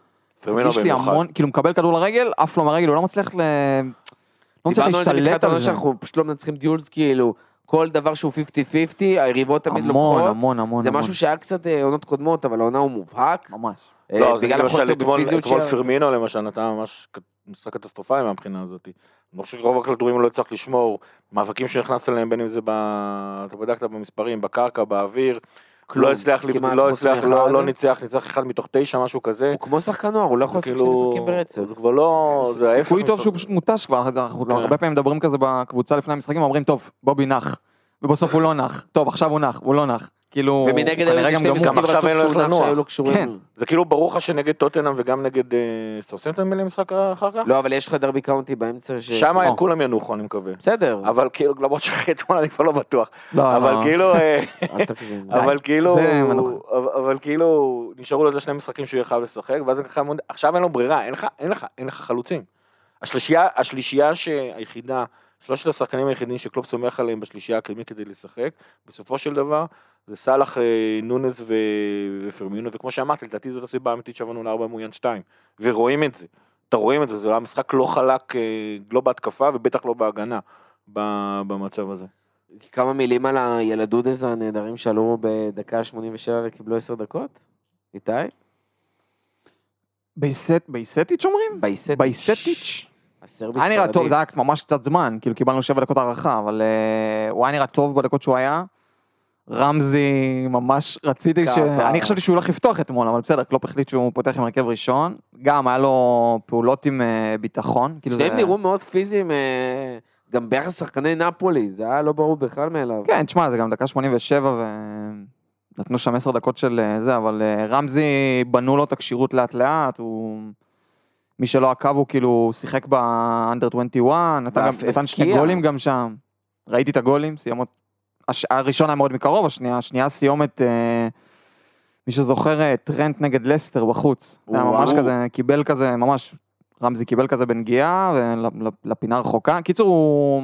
פרמינו הרגיש לי במיוחד. המון, כאילו מקבל כדור לרגל, עף לו מהרגל, הוא לא מצליח ל... לא מצליח דיברנו על זה להשתלט בתחילת על העונה זה. שאנחנו פשוט לא מנצחים דיולס, כאילו, כל דבר שהוא 50-50, היריבות תמיד המון, לוקחות. המון, המון. זה המון. משהו שהיה קצת אה, עונות קודמות, אבל העונה הוא מובהק. ממש. אה, לא, זה בגלל החוסר אתמול בפיזיות אתמול שלה. פרמינו למשל נתן ממש משחק קטסטרופלי מהבחינה הזאת. אני לא חושב שרוב הכדורים הוא לא הצליח לשמור, מאבקים שנכנס אליהם בין אם זה, ב... אתה בדקת במספרים, בקרקע, באוויר, כלום, לא הצליח, לא הצליח, לא. לא ניצח, ניצח אחד מתוך תשע, משהו כזה. הוא כמו שחקן נוער, הוא לא יכול לעשות שני משחקים ברצף. זה כבר לא, זה ההפך. סיכוי טוב שהוא פשוט מותש כבר, אנחנו כן. הרבה פעמים מדברים כזה בקבוצה לפני המשחקים, אומרים טוב, בובי נח, ובסוף הוא לא נח, טוב עכשיו הוא נח, הוא לא נח, כאילו, ומנגד היו גמור. משחקים רצוף. שהיו לו קשורים. כן. זה כאילו ברור לך שנגד טוטנאם וגם נגד אה, סאוסמפטון מילים משחק אחר כך? לא, אבל יש לך דרבי קאונטי באמצע ש... שם או. כולם ינוחו אני מקווה. בסדר, אבל כאילו, למרות שאחרי אתמול אני כבר לא בטוח. לא, אבל לא. כאילו, אה. [LAUGHS] אבל כאילו. אבל- כאילו, נשארו לו איזה שני משחקים שהוא יהיה חייב לשחק, ואז עכשיו אין לו ברירה, אין לך, אין לך, אין לך חלוצים. השלישייה, השלישייה שהיחידה, שלושת השחקנים היחידים שקלופ סומך עליהם בשלישייה הקדמית כדי לשחק, בסופו של דבר, זה סאלח, אה, נונס ו- ופרמיונו, וכמו שאמרתי, לדעתי זאת הסיבה האמיתית שעברנו לארבע מאוין שתיים, ורואים את זה. אתה רואים את זה, זה היה משחק לא חלק, אה, לא בהתקפה ובטח לא בהגנה, ב- במצב הזה. כמה מילים על הילדודז הנהדרים שעלו בדקה 87 וקיבלו 10 דקות? איתי? בייצ'- בייצ'טיץ' אומרים? בייצ'טיץ'. בייצ'טיץ'? היה נראה. טוב, זה היה ממש קצת זמן, כאילו קיבלנו שבע דקות הארכה, אבל אה, הוא היה נראה טוב בדקות שהוא היה. רמזי, ממש רציתי ש... אני חשבתי שהוא הולך לפתוח אתמול, אבל בסדר, קלופ החליט שהוא פותח עם הרכב ראשון. גם היה לו פעולות עם אה, ביטחון. כאילו שניהם נראו מאוד פיזיים, אה, גם ביחס לשחקני נפולי, זה היה לא ברור בכלל מאליו. כן, תשמע, זה גם דקה 87 ונתנו שם 10 דקות של אה, זה, אבל רמזי בנו לו את הכשירות לאט לאט, הוא... מי שלא עקב הוא כאילו שיחק באנדר 21, נתן, גם, נתן שני. גולים גם שם. ראיתי את הגולים, סיומות, הש... הראשון היה מאוד מקרוב, השנייה, השנייה סיומת, אה, מי שזוכר, אה, טרנט נגד לסטר בחוץ. זה היה ממש וואו. כזה, קיבל כזה, ממש, רמזי קיבל כזה בנגיעה, ולפינה רחוקה. קיצור, הוא,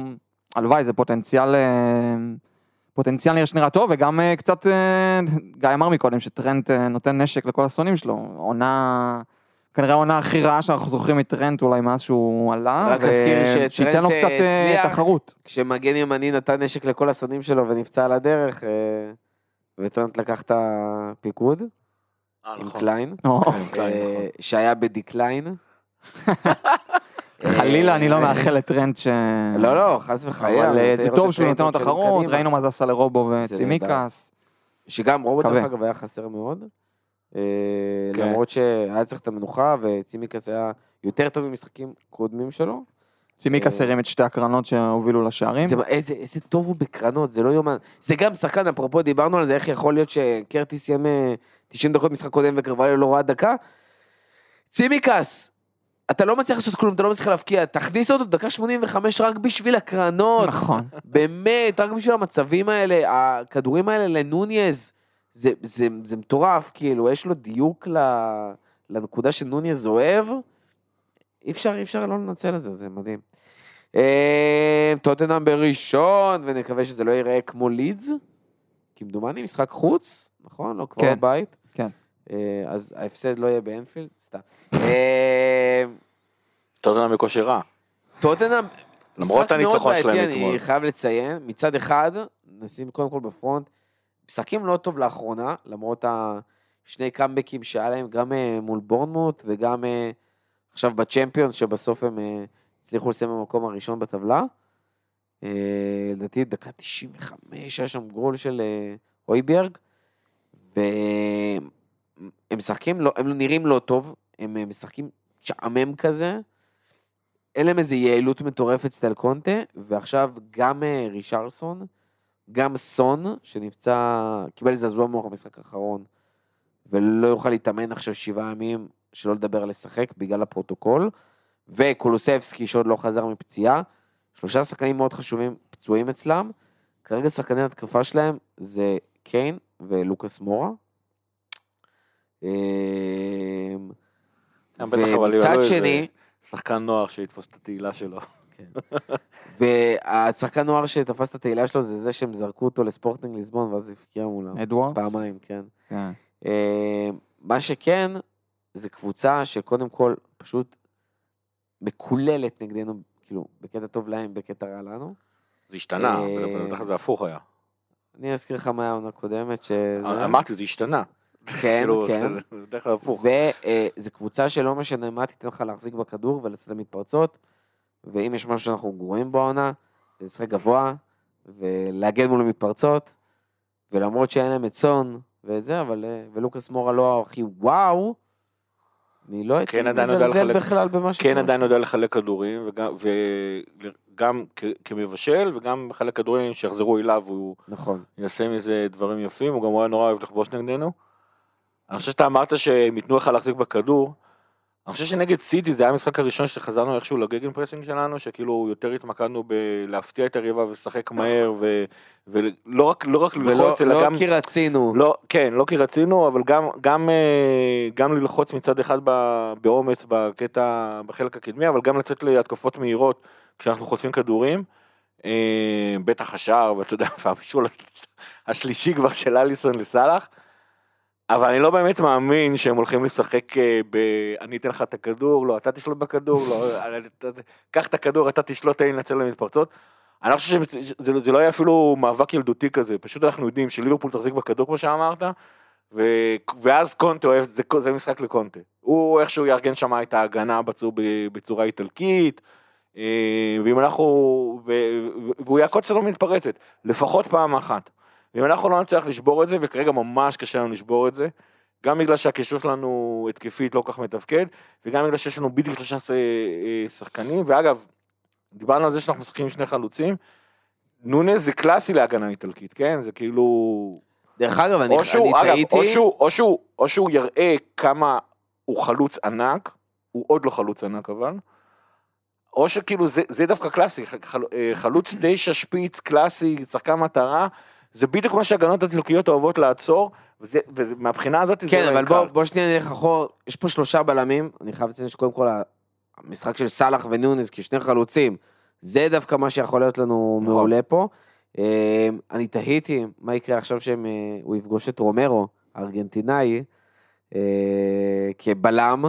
הלוואי, זה פוטנציאל, אה, פוטנציאל נראה שנראה טוב, וגם אה, קצת, גיא אמר מקודם שטרנט נותן נשק לכל השונאים שלו, עונה, כנראה העונה הכי רעה שאנחנו זוכרים מטרנט אולי מאז שהוא עלה. רק אזכיר שטרנט, שייתן לו קצת אה, הצליח. תחרות. כשמגן ימני נתן נשק לכל השונאים שלו ונפצע על הדרך, אה, וטרנט לקח את הפיקוד עם קליין, או, כן, קליין, אה, נכון. שהיה בדקליין. [LAUGHS] חלילה, אני לא אה, מאחל לטרנט ש... לא, לא, חס וחלילה. אבל אה, זה טוב את שהוא נותן לו תחרות. ראינו מה זה עשה לרובו זה וצימקס. שגם מקווה. דרך אגב היה חסר מאוד. אה, כן. למרות שהיה צריך את המנוחה וצימקס היה יותר טוב ממשחקים קודמים שלו. צימקס אה, הרים את שתי הקרנות שהובילו לשערים. זה, איזה, איזה טוב הוא בקרנות, זה לא יאומן. זה גם שחקן, אפרופו דיברנו על זה, איך יכול להיות שקרטיס סיים אה, 90 דקות משחק קודם וקרווליו לא ראה דקה? צימקס, אתה לא מצליח לעשות כלום, אתה לא מצליח להבקיע, תכניס אותו דקה 85 רק בשביל הקרנות. נכון. באמת, רק בשביל המצבים האלה, הכדורים האלה לנוניז, זה, זה, זה מטורף, כאילו, יש לו דיוק ל, לנקודה שנוניז אוהב, אי אפשר, אי אפשר לא לנצל את זה, זה מדהים. אה, טוטנאם בראשון, ונקווה שזה לא ייראה כמו לידס, כמדומני משחק חוץ, נכון? לא כבר כן. בבית. כן. אה, אז ההפסד לא יהיה באנפילד, סתם. אה, טוטנאם בכושר רע. טוטנאם, למרות הניצחון שלהם אתמול. אני חייב לציין, מצד אחד, נשים קודם כל בפרונט, משחקים לא טוב לאחרונה, למרות השני קאמבקים שהיה להם, גם אה, מול בורנמוט וגם אה, עכשיו בצ'מפיונס, שבסוף הם אה, הצליחו לסיים במקום הראשון בטבלה. לדעתי, דקה 95 היה שם גול של הויברג, והם משחקים, לא, הם נראים לא טוב, הם משחקים שעמם כזה. אין להם איזה יעילות מטורפת סטייל קונטה, ועכשיו גם ריצ'רליסון, גם סון, שנפצע, קיבל זעזוע מוח במשחק האחרון, ולא יוכל להתאמן עכשיו שבעה ימים, שלא לדבר על לשחק בגלל הפרוטוקול, וקולוסבסקי שעוד לא חזר מפציעה, שלושה שחקנים מאוד חשובים פצועים אצלם, כרגע שחקני התקפה שלהם זה קיין ולוקאס מורה. אה, יהיה ומצד שני, שחקן נוער שיתפוס את התהילה שלו. [LAUGHS] והשחקן נוער שתפס את התהילה שלו זה זה שהם זרקו אותו לספורטינג ליסבון ואז הבקיע מולם. אדוארדס. פעמיים, כן. כן. אה, מה שכן, זה קבוצה שקודם כל פשוט מקוללת נגדנו, כאילו, בקטע טוב להם, בקטע רע לנו. זה השתנה, אה, בטח זה הפוך היה. אני אזכיר לך מה היה העונה הקודמת, שזה... אמרתי, זה השתנה. כן, [LAUGHS] כאילו, כן. זה- זה בדרך כלל הפוך. וזו קבוצה שלא משנה מה תיתן לך להחזיק בכדור ולצאת למתפרצות, ואם יש משהו שאנחנו גרועים בעונה, זה לשחק גבוה ולהגן מול המתפרצות, ולמרות שאין להם את סון ואת זה, אבל אה, ולוקאס מורה לא הכי וואו, אני לא הייתי כן, מזלזל לחלק- בכלל במה כן עדיין יודע לחלק כדורים, וגם- וגם כ- כמבשל, וגם מחלק כדורים שיחזרו אליו, הוא נכון. יעשה מזה דברים יפים, הוא גם היה נורא אוהב לכבוש נגדנו. אני חושב שאתה אמרת שהם ייתנו לך להחזיק בכדור. אני חושב שנגד סיטי זה היה המשחק הראשון שחזרנו איכשהו ל gegenpressing שלנו, שכאילו יותר התמקדנו בלהפתיע את היריבה ולשחק מהר, ו- ולא רק, לא רק ולא ללחוץ, אלא לא גם... כי רצינו. לא, כן, לא כי רצינו, אבל גם, גם, אה, גם ללחוץ מצד אחד באומץ בקטע, בחלק הקדמי, אבל גם לצאת להתקפות מהירות כשאנחנו חוטפים כדורים. אה, בטח השער, ואתה יודע, [LAUGHS] והבישול השלישי כבר של אליסון לסאלח. אבל אני לא באמת מאמין שהם הולכים לשחק אה, ב... אני אתן לך את הכדור, לא, אתה תשלוט בכדור, לא, [LAUGHS] אתה- קח את הכדור, אתה תשלוט, תן לי לנצל למתפרצות. אני לא חושב שזה זה לא יהיה אפילו מאבק ילדותי כזה, פשוט אנחנו יודעים שליברפול תחזיק בכדור כמו שאמרת, ו... ואז קונטה אוהב, זה, זה משחק לקונטה. הוא איכשהו יארגן שם את ההגנה בצור, בצורה איטלקית, אה, ואם אנחנו, ו... והוא יעקוץ לנו מתפרצת, לפחות פעם אחת. ואם אנחנו לא נצליח לשבור את זה, וכרגע ממש קשה לנו לשבור את זה, גם בגלל שהקישור שלנו התקפית לא כך מתפקד, וגם בגלל שיש לנו בדיוק שלושה ש- אה, שחקנים, ואגב, דיברנו על זה שאנחנו משחקים עם שני חלוצים, נונס זה קלאסי להגנה איטלקית, כן? זה כאילו... דרך אגב, אני או אני שהוא, אגב, טעיתי. או שהוא, או שהוא, או שהוא יראה כמה הוא חלוץ ענק, הוא עוד לא חלוץ ענק אבל, או שכאילו זה, זה דווקא קלאסי, חל, אה, חלוץ תשע שפיץ קלאסי, שחקן מטרה, זה בדיוק מה שהגנות הטורקיות אוהבות לעצור, וזה, ומהבחינה הזאת זה כן, לא אבל בוא. בוא שנייה נלך אחורה, יש פה שלושה בלמים, אני חייב לציין שקודם כל המשחק של סאלח ונונס כשני חלוצים, זה דווקא מה שיכול להיות לנו נכון. מעולה פה. אה, אני תהיתי מה יקרה עכשיו שהוא יפגוש את רומרו, הארגנטינאי, אה, כבלם,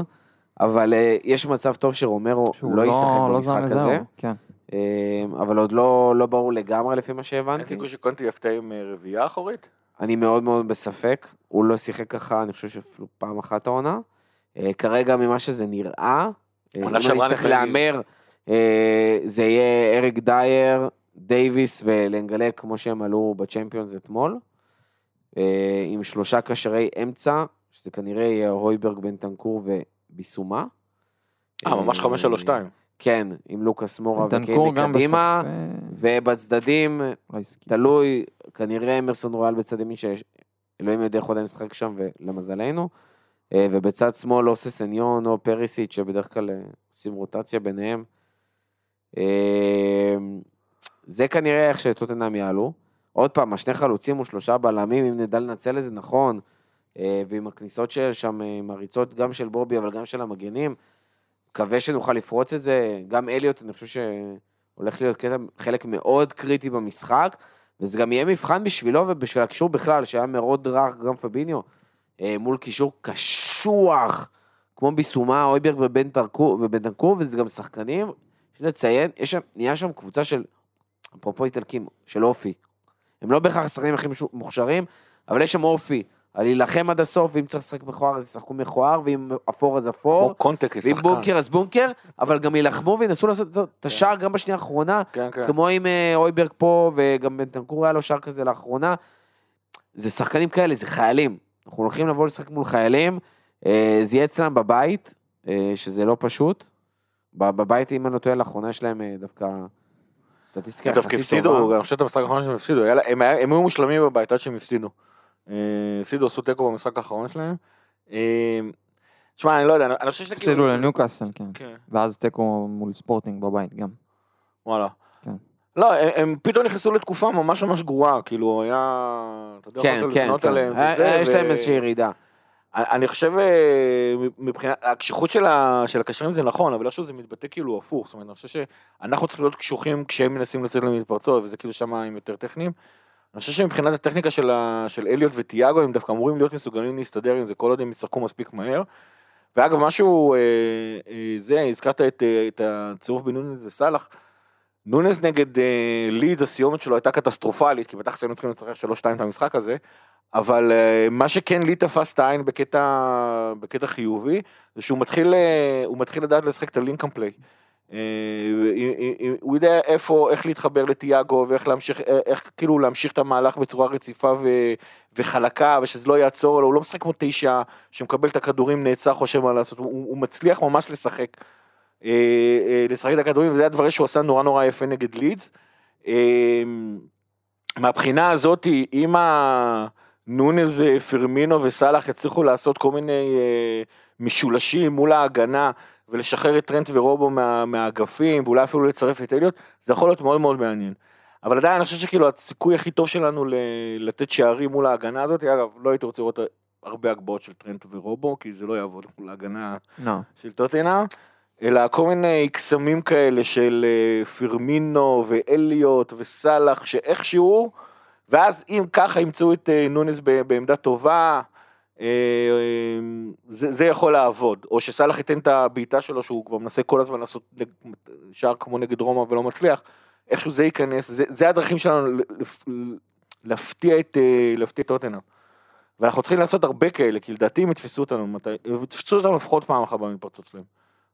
אבל אה, יש מצב טוב שרומרו שהוא לא ישחק לא במשחק הזה, כן. אה, אבל עוד לא לא ברור לגמרי לפי מה אין שהבנתי. סיכוי שקונטי יפתיע עם אה, רביעייה אחורית? אני מאוד מאוד בספק, הוא לא שיחק ככה, אני חושב שאפילו פעם אחת העונה. אה, כרגע ממה שזה נראה, אה, אם אני צריך להמר, זה יהיה אריק דייר, דייוויס ולנגלה כמו שהם עלו בצ'מפיונס אתמול, עם שלושה קשרי אמצע, שזה כנראה יהיה הויברג, בנטנקור וביסומה. אה, ממש 5-3-2. כן, עם לוקאס מורה וקיין מקדימה, אה, ובצדדים. תלוי, כנראה אמרסון רויאל בצד ימין שאלוהים יודע איך הוא עדיין משחק שם ולמזלנו. אה, ובצד שמאל או ססניון או פריסיץ' שבדרך כלל אה, עושים רוטציה ביניהם. זה כנראה איך שטוטנאם יעלו. עוד פעם, השני חלוצים ושלושה בלמים, אם נדע לנצל את זה נכון, ועם הכניסות של שם, עם הריצות גם של בובי אבל גם של המגנים, מקווה שנוכל לפרוץ את זה. גם אליוט, אני חושב שהולך להיות קטע, חלק מאוד קריטי במשחק, וזה גם יהיה מבחן בשבילו ובשביל הקישור בכלל, שהיה מאוד רך, גם פביניו, אה, מול קישור קשוח, כמו ביסומה, אויברג ובנטנקור, וזה גם שחקנים, יש לציין, יש שם, נהיה שם קבוצה של, אפרופו איטלקים, של אופי. הם לא בהכרח השחקנים הכי מוכשרים, אבל יש שם אופי. על להילחם עד הסוף, ואם צריך לשחק מכוער אז ישחקו מכוער, ואם אפור אז אפור, כמו קונטק ואם. בונקר אז בונקר, אבל גם יילחמו וינסו לעשות את השער גם בשנייה האחרונה, כן, כן. כמו עם אה, אויברג פה, וגם בנטנקור היה לו שער כזה לאחרונה. זה שחקנים כאלה, זה חיילים. אנחנו הולכים לבוא לשחק מול חיילים, אה, זה יהיה אצלם בבית, אה, שזה לא פשוט. בבית, אם אני לא טועה, לאחרונה יש להם אה, דווקא סטטיסטיקה הם דווקא יחסית הפסידו, טובה. אני חושב את המשחק האחרון שהם הפסידו, הם היו מושלמים בבית עד שהם הפסידו. אה, הפסידו, עשו תיקו במשחק האחרון שלהם. אה, תשמע, אני לא יודע, אני- חושב שזה כאילו... הפסידו זה- לניוקאסל, כן. כן, ואז תיקו מול ספורטינג בבית גם. וואלה. כן. לא, הם- פתאום נכנסו לתקופה ממש ממש גרועה, כאילו היה... אתה יודע, כן, כן, כן. אה, אה, יש להם איזושהי ירידה. אני חושב אה, מבחינת הקשיחות של ה- של הקשרים זה נכון אבל איכשהו זה מתבטא כאילו הפוך זאת אומרת אני חושב שאנחנו צריכים להיות קשוחים כשהם מנסים לצאת למתפרצות וזה כאילו שם הם יותר טכניים. אני חושב שמבחינת הטכניקה של, ה- של אליוט וטיאגו הם דווקא אמורים להיות מסוגלים להסתדר עם זה כל עוד הם ישחקו מספיק מהר. ואגב משהו אה, אה, זה הזכרת את, אה, את הצירוף בין נונס וסאלח. נונס נגד אה, לידס הסיומת שלו הייתה קטסטרופלית כי בטח היינו צריכים לשחק 3-2 את המשחק הזה. אבל אה, מה שכן לי תפס את העין בקטע, בקטע חיובי, זה שהוא מתחיל, אה, מתחיל לדעת לשחק את הלינקאם פליי. אה, הוא יודע איפה, איך להתחבר לטיאגו ואיך להמשיך, אה, איך כאילו להמשיך את המהלך בצורה רציפה ו, וחלקה ושזה לא יעצור לו, הוא לא משחק כמו תשע שמקבל את הכדורים נעצר חושב מה לעשות, הוא, הוא מצליח ממש לשחק. אה, אה, לשחק את הכדורים וזה הדברים שהוא עשה נורא נורא יפה נגד לידס. אה, מהבחינה הזאת אם הנונז, אה, פרמינו וסאלח יצליחו לעשות כל מיני אה, משולשים מול ההגנה ולשחרר את טרנט ורובו מה, מהאגפים ואולי אפילו לצרף את אליוט, זה יכול להיות מאוד מאוד מעניין. אבל עדיין אני חושב שכאילו הסיכוי הכי טוב שלנו ל- לתת שערים מול ההגנה הזאת, אגב לא הייתי רוצה לראות הרבה הגבהות של טרנט ורובו כי זה לא יעבוד מול ההגנה לא. של טוטנאם, אלא כל מיני קסמים כאלה של אה, פרמינו ואליוט וסאלח שאיכשהו, ואז אם ככה ימצאו את אה, נונס בעמדה טובה, זה, זה יכול לעבוד, או שסאלח ייתן את הבעיטה שלו שהוא כבר מנסה כל הזמן לעשות שער כמו נגד רומא ולא מצליח, איכשהו זה ייכנס, זה, זה הדרכים שלנו להפתיע את, אה, להפתיע את טוטנאם. ואנחנו צריכים לעשות הרבה כאלה, כי לדעתי הם יתפסו אותנו, מתי, יתפסו אותנו לפחות פעם אחת במתפרצות שלהם.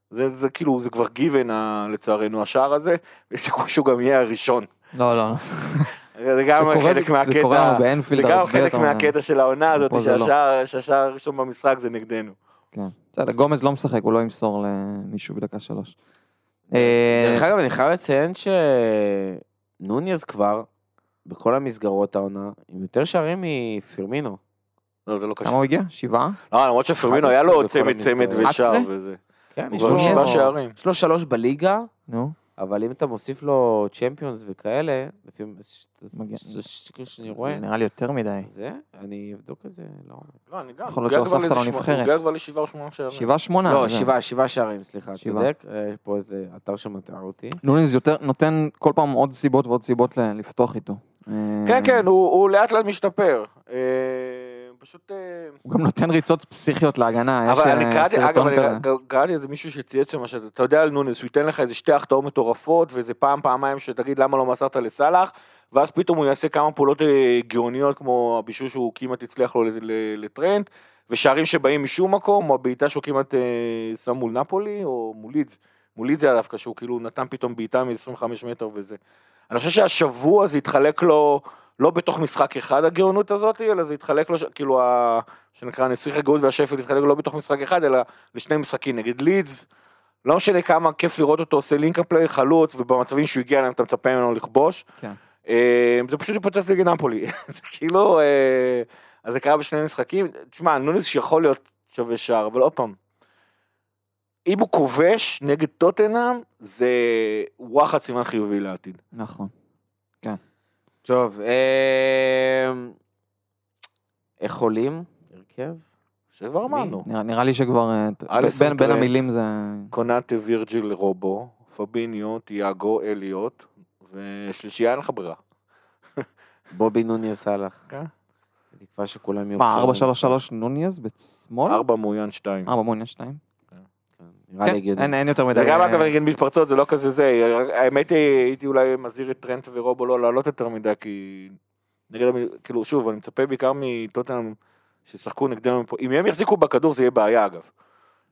זה, זה כאילו, זה כבר גיוון לצערנו השער הזה, ויש סיכוי שהוא גם יהיה הראשון. לא, לא. זה גם חלק מהקטע, זה גם חלק. מהקטע של העונה הזאת, לא. שהשער הראשון במשחק זה נגדנו. כן. בסדר, גומז לא משחק, הוא לא ימסור למישהו בדקה שלוש. אה, דרך אגב, אני חייב לציין שנוניז כבר, בכל המסגרות העונה, עם יותר שערים מפרמינו. לא, זה לא כמה קשור. הוא הגיע? שבעה? לא, למרות שפרמינו היה 11 לו צמד צמד. ושער 11? וזה. כן, יש לו שבעה שערים. יש לו שלוש בליגה, נו. אבל אם אתה מוסיף לו צ'מפיונס וכאלה, לפי. מה שאני רואה, נראה לי יותר מדי. זה, אני אבדוק את זה, לא. לא, אני גם. יכול להיות שהוספת לו שמונה- נבחרת. הוא הגיע כבר לשבעה או שמונה שערים. שבעה שמונה. לא. שבעה, שבעה שערים, סליחה, שבעה. צודק. אה, יש פה איזה אתר שמטעה אותי. יותר נותן כל פעם עוד סיבות ועוד סיבות לפתוח איתו. אה, כן, כן, הוא הוא לאט לאט משתפר. פשוט... אה, הוא גם נותן ריצות פסיכיות להגנה, אבל אני אה, קראתי, אגב, אני קראתי איזה מישהו שצייץ שם, שאתה יודע על נונס, הוא ייתן לך איזה שתי החטאות מטורפות, ואיזה פעם, פעמיים שתגיד למה לא מסרת לסאלח, ואז פתאום הוא יעשה כמה פעולות אה, גאוניות, כמו הבישול שהוא כמעט הצליח לו לטרנט, ושערים שבאים משום מקום, או הבעיטה שהוא כמעט שם מול נפולי, או מול לידס, מול לידס היה דווקא, שהוא כאילו נתן פתאום בעיטה מ-25 מטר וזה. אני חושב שהשבוע זה התחלק לו, לא בתוך משחק אחד הגאונות הזאת, אלא זה התחלק לו, כאילו, ה... שנקרא נסיך הגאות והשפל התחלק לו לא בתוך משחק אחד, אלא לשני משחקים נגד לידס. לא משנה כמה כיף לראות אותו עושה link play חלוץ, ובמצבים שהוא הגיע אליהם אתה מצפה ממנו לכבוש. כן. אה, זה פשוט התפוצץ נגד נפולי. [LAUGHS] כאילו, אה, אז זה קרה בשני משחקים. תשמע, נוניס שיכול להיות שווה שער, אבל עוד פעם, אם הוא כובש נגד טוטנאם, זה וואחד סימן חיובי לעתיד. נכון. טוב, איך עולים? הרכב? שכבר אמרנו. נראה- לי שכבר, אה, בין. המילים זה... קונאטה וירג'יל רובו, פביניו, תיאגו, אליוט, ושלישייה אין לך ברירה. בובי נוניה סאלח. כן. בתקווה שכולם יהיו... מה, עכשיו 433 נוניז בשמאל? ארבע מאוין שתיים. 4 מעוניין 2? נראה לי כן, הגיוני. אין אין יותר מדי. וגם אגב אה, נגיד מתפרצות זה לא כזה זה, האמת היא הייתי אולי מזהיר את טרנט ורובו לא לעלות יותר מדי כי נגד, המ- כאילו שוב אני מצפה בעיקר מטוטנאם שישחקו נגדנו, פה. אם הם יחזיקו בכדור זה יהיה בעיה אגב.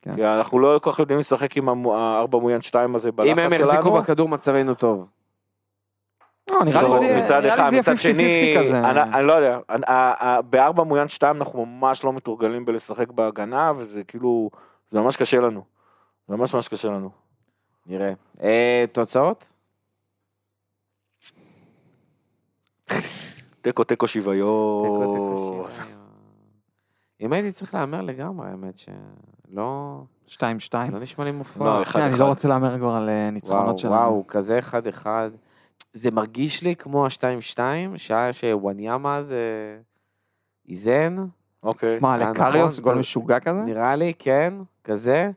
כן. כי אנחנו לא כל כך יודעים לשחק עם הארבע מויאן שתיים הזה בלחץ אם שלנו. הם יחזיקו בכדור מצבנו טוב. נראה לי זה- מצד אחד, מצד 50-50 שני. אני, אני לא יודע, בארבע מויאן שתיים אנחנו ממש לא מתורגלים בלשחק בהגנה וזה כאילו, זה ממש קשה לנו. ממש ממש קשה לנו. נראה. אה, תוצאות? תיקו תיקו שוויון. אם הייתי צריך להמר לגמרי, האמת שלא 2-2. לא נשמע לי מופרע. לא, אחד, אני אחד. לא רוצה להמר כבר על אה, ניצחונות שלנו. וואו, כזה אחד אחד. זה מרגיש לי כמו ה-2-2, שעה שוואניאמה זה איזן, אוקיי. מה, אה, לקריוס? נכון, גול משוגע כזה? נראה לי, כן, כזה.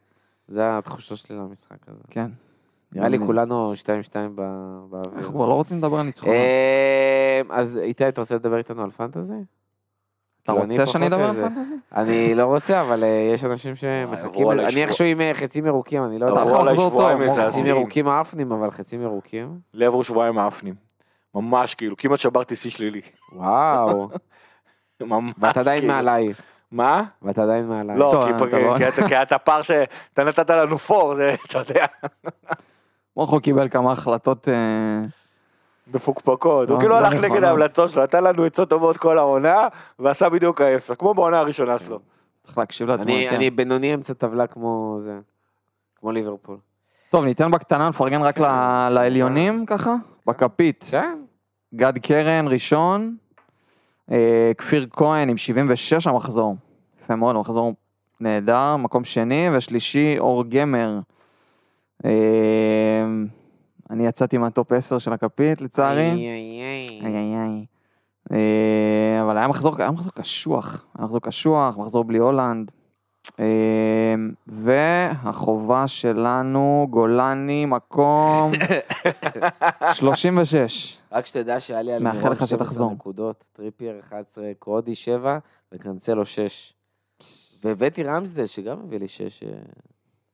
זה התחושה שלי למשחק הזה. כן. נראה לי כולנו 2-2 ב- באוויר. אנחנו כבר לא רוצים לדבר על ניצחונות. אה, אז איתי, אתה רוצה לדבר איתנו על פנטזי? אתה כאילו, רוצה שאני אדבר על פנטזי? אני לא רוצה, אבל אה, יש אנשים שמחכים, אני איכשהו עם אה, חצים ירוקים, אני לא יודע. עברו אנחנו עליי שבועיים. חצים ירוקים האפנים, אבל חצים ירוקים. לי עברו שבועיים האפנים. ממש כאילו, כמעט שברתי שיא שלילי. וואו, ממש ואתה עדיין כאילו. מעליי. מה? ואתה עדיין מעליי. לא, כי אתה פ- לא- כי אתה- כי אתה פער שאתה נתת לנו פור, זה, אתה יודע, מורכו קיבל כמה החלטות, אה, מפוקפקות. הוא לא, כאילו לא הלך נגד. ההמלצות שלו, נתן לנו עצות טובות כל העונה, ועשה בדיוק ההפך, כמו בעונה הראשונה שלו. צריך להקשיב לעצמו. אני- יותר. אני בינוני אמצע טבלה כמו זה. כמו ליברפול. טוב, ניתן בקטנה, נפרגן רק ל- לעליונים ככה, בכפית. כן. גד קרן ראשון, כפיר כהן עם 76 המחזור. יפה מאוד, המחזור נהדר, מקום שני, ושלישי אור גמר. אה, אני יצאתי מה top 10 של הכפית לצערי. איי, איי, איי. איי איי איי. אה, אבל היה מחזור, היה מחזור קשוח, היה מחזור קשוח, מחזור בלי הולנד. אה, והחובה שלנו, גולני, מקום [LAUGHS] 36. רק שתדע שהיה לי על מאחל לך 12 שתחזור. נקודות, טריפייר 11, קרודי 7 וקנסלו 6. והבאתי רמסדל שגם הביא לי 6.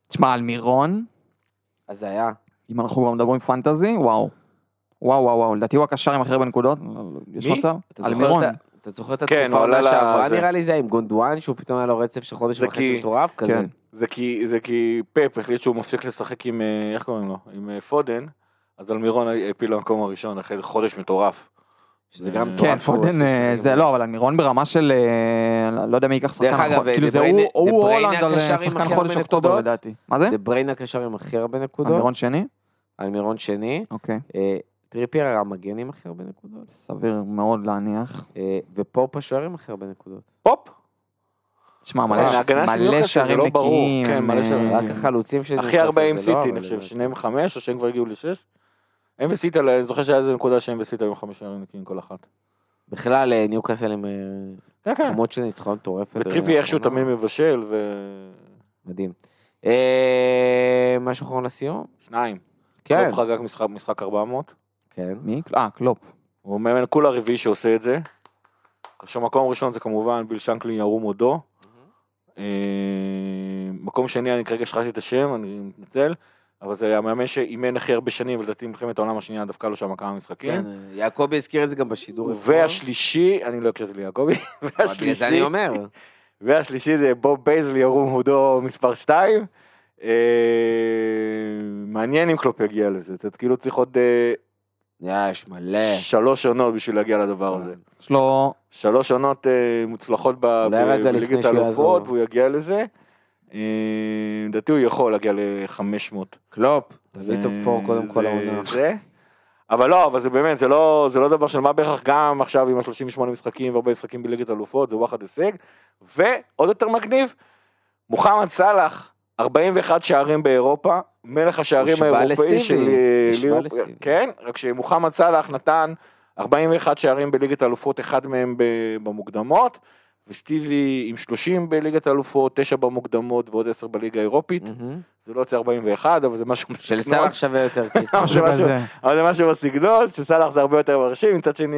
תשמע, על מירון, אז זה היה. אם אנחנו כבר מדברים פנטזי, וואו. וואו וואו וואו, לדעתי הוא הקשר עם הכי הרבה נקודות, יש? מצב? על מירון. אתה זוכר את כן, התקופה העונה שעברה. נראה לי זה עם גונדואן שהוא פתאום היה לו רצף של חודש וחצי כי- מטורף כזה. כן. זה כי, זה כי פפ החליט שהוא מפסיק לשחק עם, אה, איך קוראים לו? עם אה, פודן, אז על מירון העפיל למקום הראשון אחרי חודש מטורף. שזה גם כן, מטורף כן, פודן אה. זה לא, אבל על אלמירון ברמה של, אה, לא יודע מי ייקח שחקן דרך אגב, כאילו זה הוא- הולנד על אה, שחקן חודש אוקטובר. לדעתי. מה זה? דה בריין הקשר עם הכי הרבה על נקודות, אלמירון שני? אלמירון שני, אוקיי. טריפייר המגן עם הכי הרבה נקודות, סביר מאוד להניח. אה, ופופ השוער עם הכי הרבה נקודות. פופ! תשמע, מלא שערים לא ברור. נקיים. כן, מלא אה, שערים. רק החלוצים של הכי הרבה עם לא, סיטי, אני חושב, שניהם חמש, או שהם כבר הגיעו לשש? הם וסיטי, אני זוכר שהיה איזה נקודה שהם וסיטי היו חמש שערים נקיים כל אחת. בכלל אה, ניוקאסל עם כן, כן. כמות של ניצחון מטורפת. וטריפי איכשהו האחרונה. תמיד מבשל, מדהים. אה, משהו אחרון לסיום? ושניים. כן. חגג משחק 400. כן. מי? אה, קלופ. הוא מאמן כולה רביעי שעושה את זה. עכשיו מקום ראשון זה כמובן ביל שנקלי ירום הודו. אה, מקום שני, אני כרגע שכחתי את השם, אני מתנצל, אבל זה המאמן שאימן הכי הרבה שנים, ולדעתי מלחמת העולם השנייה דפקה לו שם כמה משחקים. כן, יעקבי הזכיר את זה גם בשידור. והשלישי, אני לא הקשבתי ליעקבי, [LAUGHS] בגלל זה אני והשלישי, אומר. והשלישי זה בוב פייזלי, ירום הודו מספר 2. מעניין אם קלופ יגיע לזה, זה כאילו צריך עוד אה, יש מלא. שלוש עונות בשביל להגיע לדבר הזה. יש לו, שלוש עונות אה, מוצלחות ב- בליגת. האלופות, והוא יגיע לזה. אה, לדעתי הוא יכול להגיע ל-500. קלופ, תביא top four קודם כל העונה. זה. אבל לא, אבל זה באמת, זה לא, זה לא דבר של מה בכך, גם עכשיו עם ה-38 משחקים והרבה משחקים בליגת האלופות, זה וואחד הישג. ועוד יותר מגניב, מוחמד סאלח, 41 שערים באירופה, מלך השערים האירופאי של אה, ליברפול. כן, רק שמוחמד סאלח נתן 41 שערים בליגת האלופות, אחד מהם במוקדמות, וסטיבי עם 30 בליגת האלופות, 9 במוקדמות ועוד 10 בליגה האירופית. זה לא יוצא 41, אבל זה משהו של. סאלח שווה יותר קיצור. [LAUGHS] אבל זה משהו בסגנון, שסאלח זה הרבה יותר מרשים, מצד שני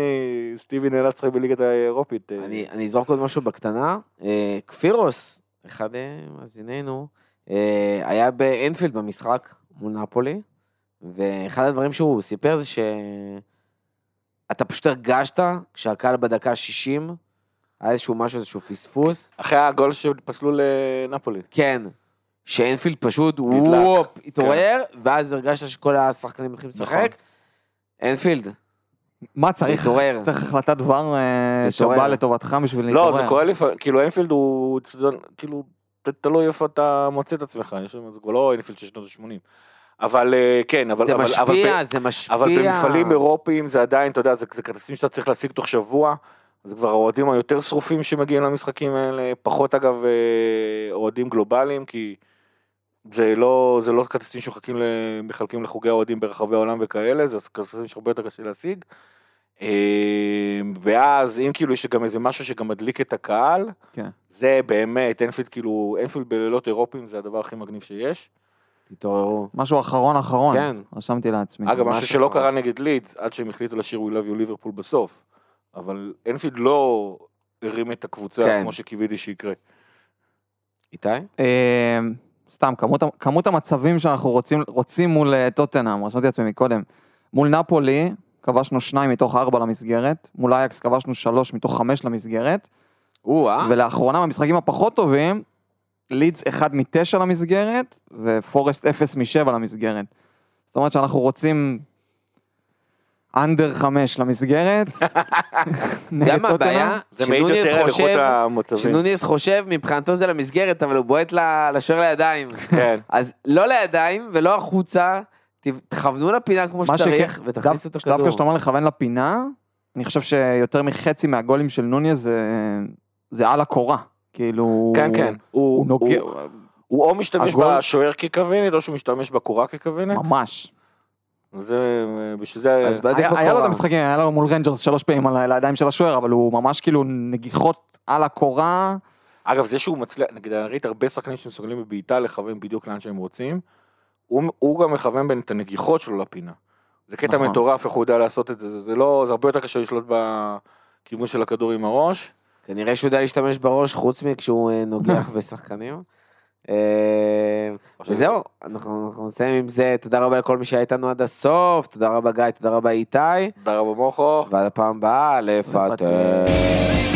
סטיבי נאלץ לשחק בליגת האירופית. אה, אני אני אזרוק עוד משהו בקטנה. אה, כפירוס, אחד מאזיננו, היה באנפילד במשחק מול נפולי, ואחד הדברים שהוא סיפר זה שאתה פשוט הרגשת כשהקהל בדקה 60, היה איזשהו משהו, איזשהו פספוס, אחרי הגול שפסלו לנפולי. כן, שאנפילד פשוט וופ, התעורר, ואז הרגשת שכל השחקנים מתחילים נכון. לשחק. אנפילד, מה צריך? להתעורר. צריך החלטת דבר אה. שבאה לטובתך בשביל לא, להתעורר. זה קורה לפעמים, כאילו אינפילד הוא, צדון- כאילו, תלוי איפה אתה מוצא את עצמך, יש שם- זה כבר לא אינפילד של שנות ה-80. אבל אה, כן, אבל... זה אבל- אבל משפיע, ב- זה משפיע. אבל במפעלים אירופיים זה עדיין, אתה יודע, זה, זה כרטיסים שאתה צריך להשיג תוך שבוע. זה כבר האוהדים היותר שרופים שמגיעים למשחקים האלה, פחות אגב אה, אוהדים גלובליים, כי זה לא, זה לא כרטיסים שמחלקים לחוגי האוהדים ברחבי העולם וכאלה, זה כרטיסים שהרבה יותר קשה להשיג. אה, ואז אם כאילו יש גם איזה משהו שגם מדליק את הקהל, כן. זה באמת, אינפילד כאילו, אינפילד בלילות אירופיים זה הדבר הכי מגניב שיש. תתעוררו. משהו אחרון אחרון. כן. רשמתי לעצמי. אגב, ממש משהו שלא. קרה נגד לידס, עד שהם החליטו לשיר We Love You ליברפול בסוף. אבל אינפילד לא הרים את הקבוצה כן. כמו שקיוויתי שיקרה. איתי? אה, סתם, כמות, כמות המצבים שאנחנו רוצים, רוצים מול אה, טוטנאם, רשמתי לעצמי מקודם. מול נפולי, כבשנו שניים מתוך ארבע למסגרת, מול אייקס כבשנו שלוש מתוך חמש למסגרת, או-אה. ולאחרונה במשחקים הפחות טובים, לידס אחד מתשע למסגרת, ופורסט אפס משבע למסגרת. זאת אומרת שאנחנו רוצים אנדר חמש למסגרת. [LAUGHS] יודע מה הבעיה? זה שנוניס חושב. שנוניס חושב מבחינתו זה למסגרת, אבל הוא בועט לשוער לידיים. כן. אז לא לידיים ולא החוצה, תכוונו לפינה כמו שצריך, ותכניסו את הכדור. דווקא כשאתה אומר לכוון לפינה, אני חושב שיותר מחצי מהגולים של נוניס זה, זה על הקורה. כאילו, כן, כן. הוא- הוא נוגע, הוא- הוא או משתמש הגול- בשוער ככוונת, או שהוא משתמש בקורה ככוונת. ממש. זה, בשביל זה... אז בדיוק היה, היה לו את. המשחקים, היה לו מול רנג'רס שלוש פעמים על הידיים של השוער, אבל הוא ממש כאילו נגיחות על הקורה. אגב, זה שהוא מצליח, נגיד, אני ראיתי הרבה שחקנים שמסוגלים בבעיטה לכוון בדיוק לאן שהם רוצים. הוא, הוא גם מכוון בין את הנגיחות שלו לפינה. זה קטע נכון. מטורף איך הוא יודע לעשות את זה, זה, זה לא, זה הרבה יותר קשה לשלוט בכיוון של הכדור עם הראש. כנראה שהוא יודע להשתמש בראש חוץ מכשהוא אה, נוגח [LAUGHS] בשחקנים. אה, וזהו, אנחנו אנחנו נסיים עם זה, תודה רבה לכל מי שהיה איתנו עד הסוף, תודה רבה גיא, תודה רבה איתי, תודה רבה מוכו. ועד הפעם הבאה, לפטר. לפטר.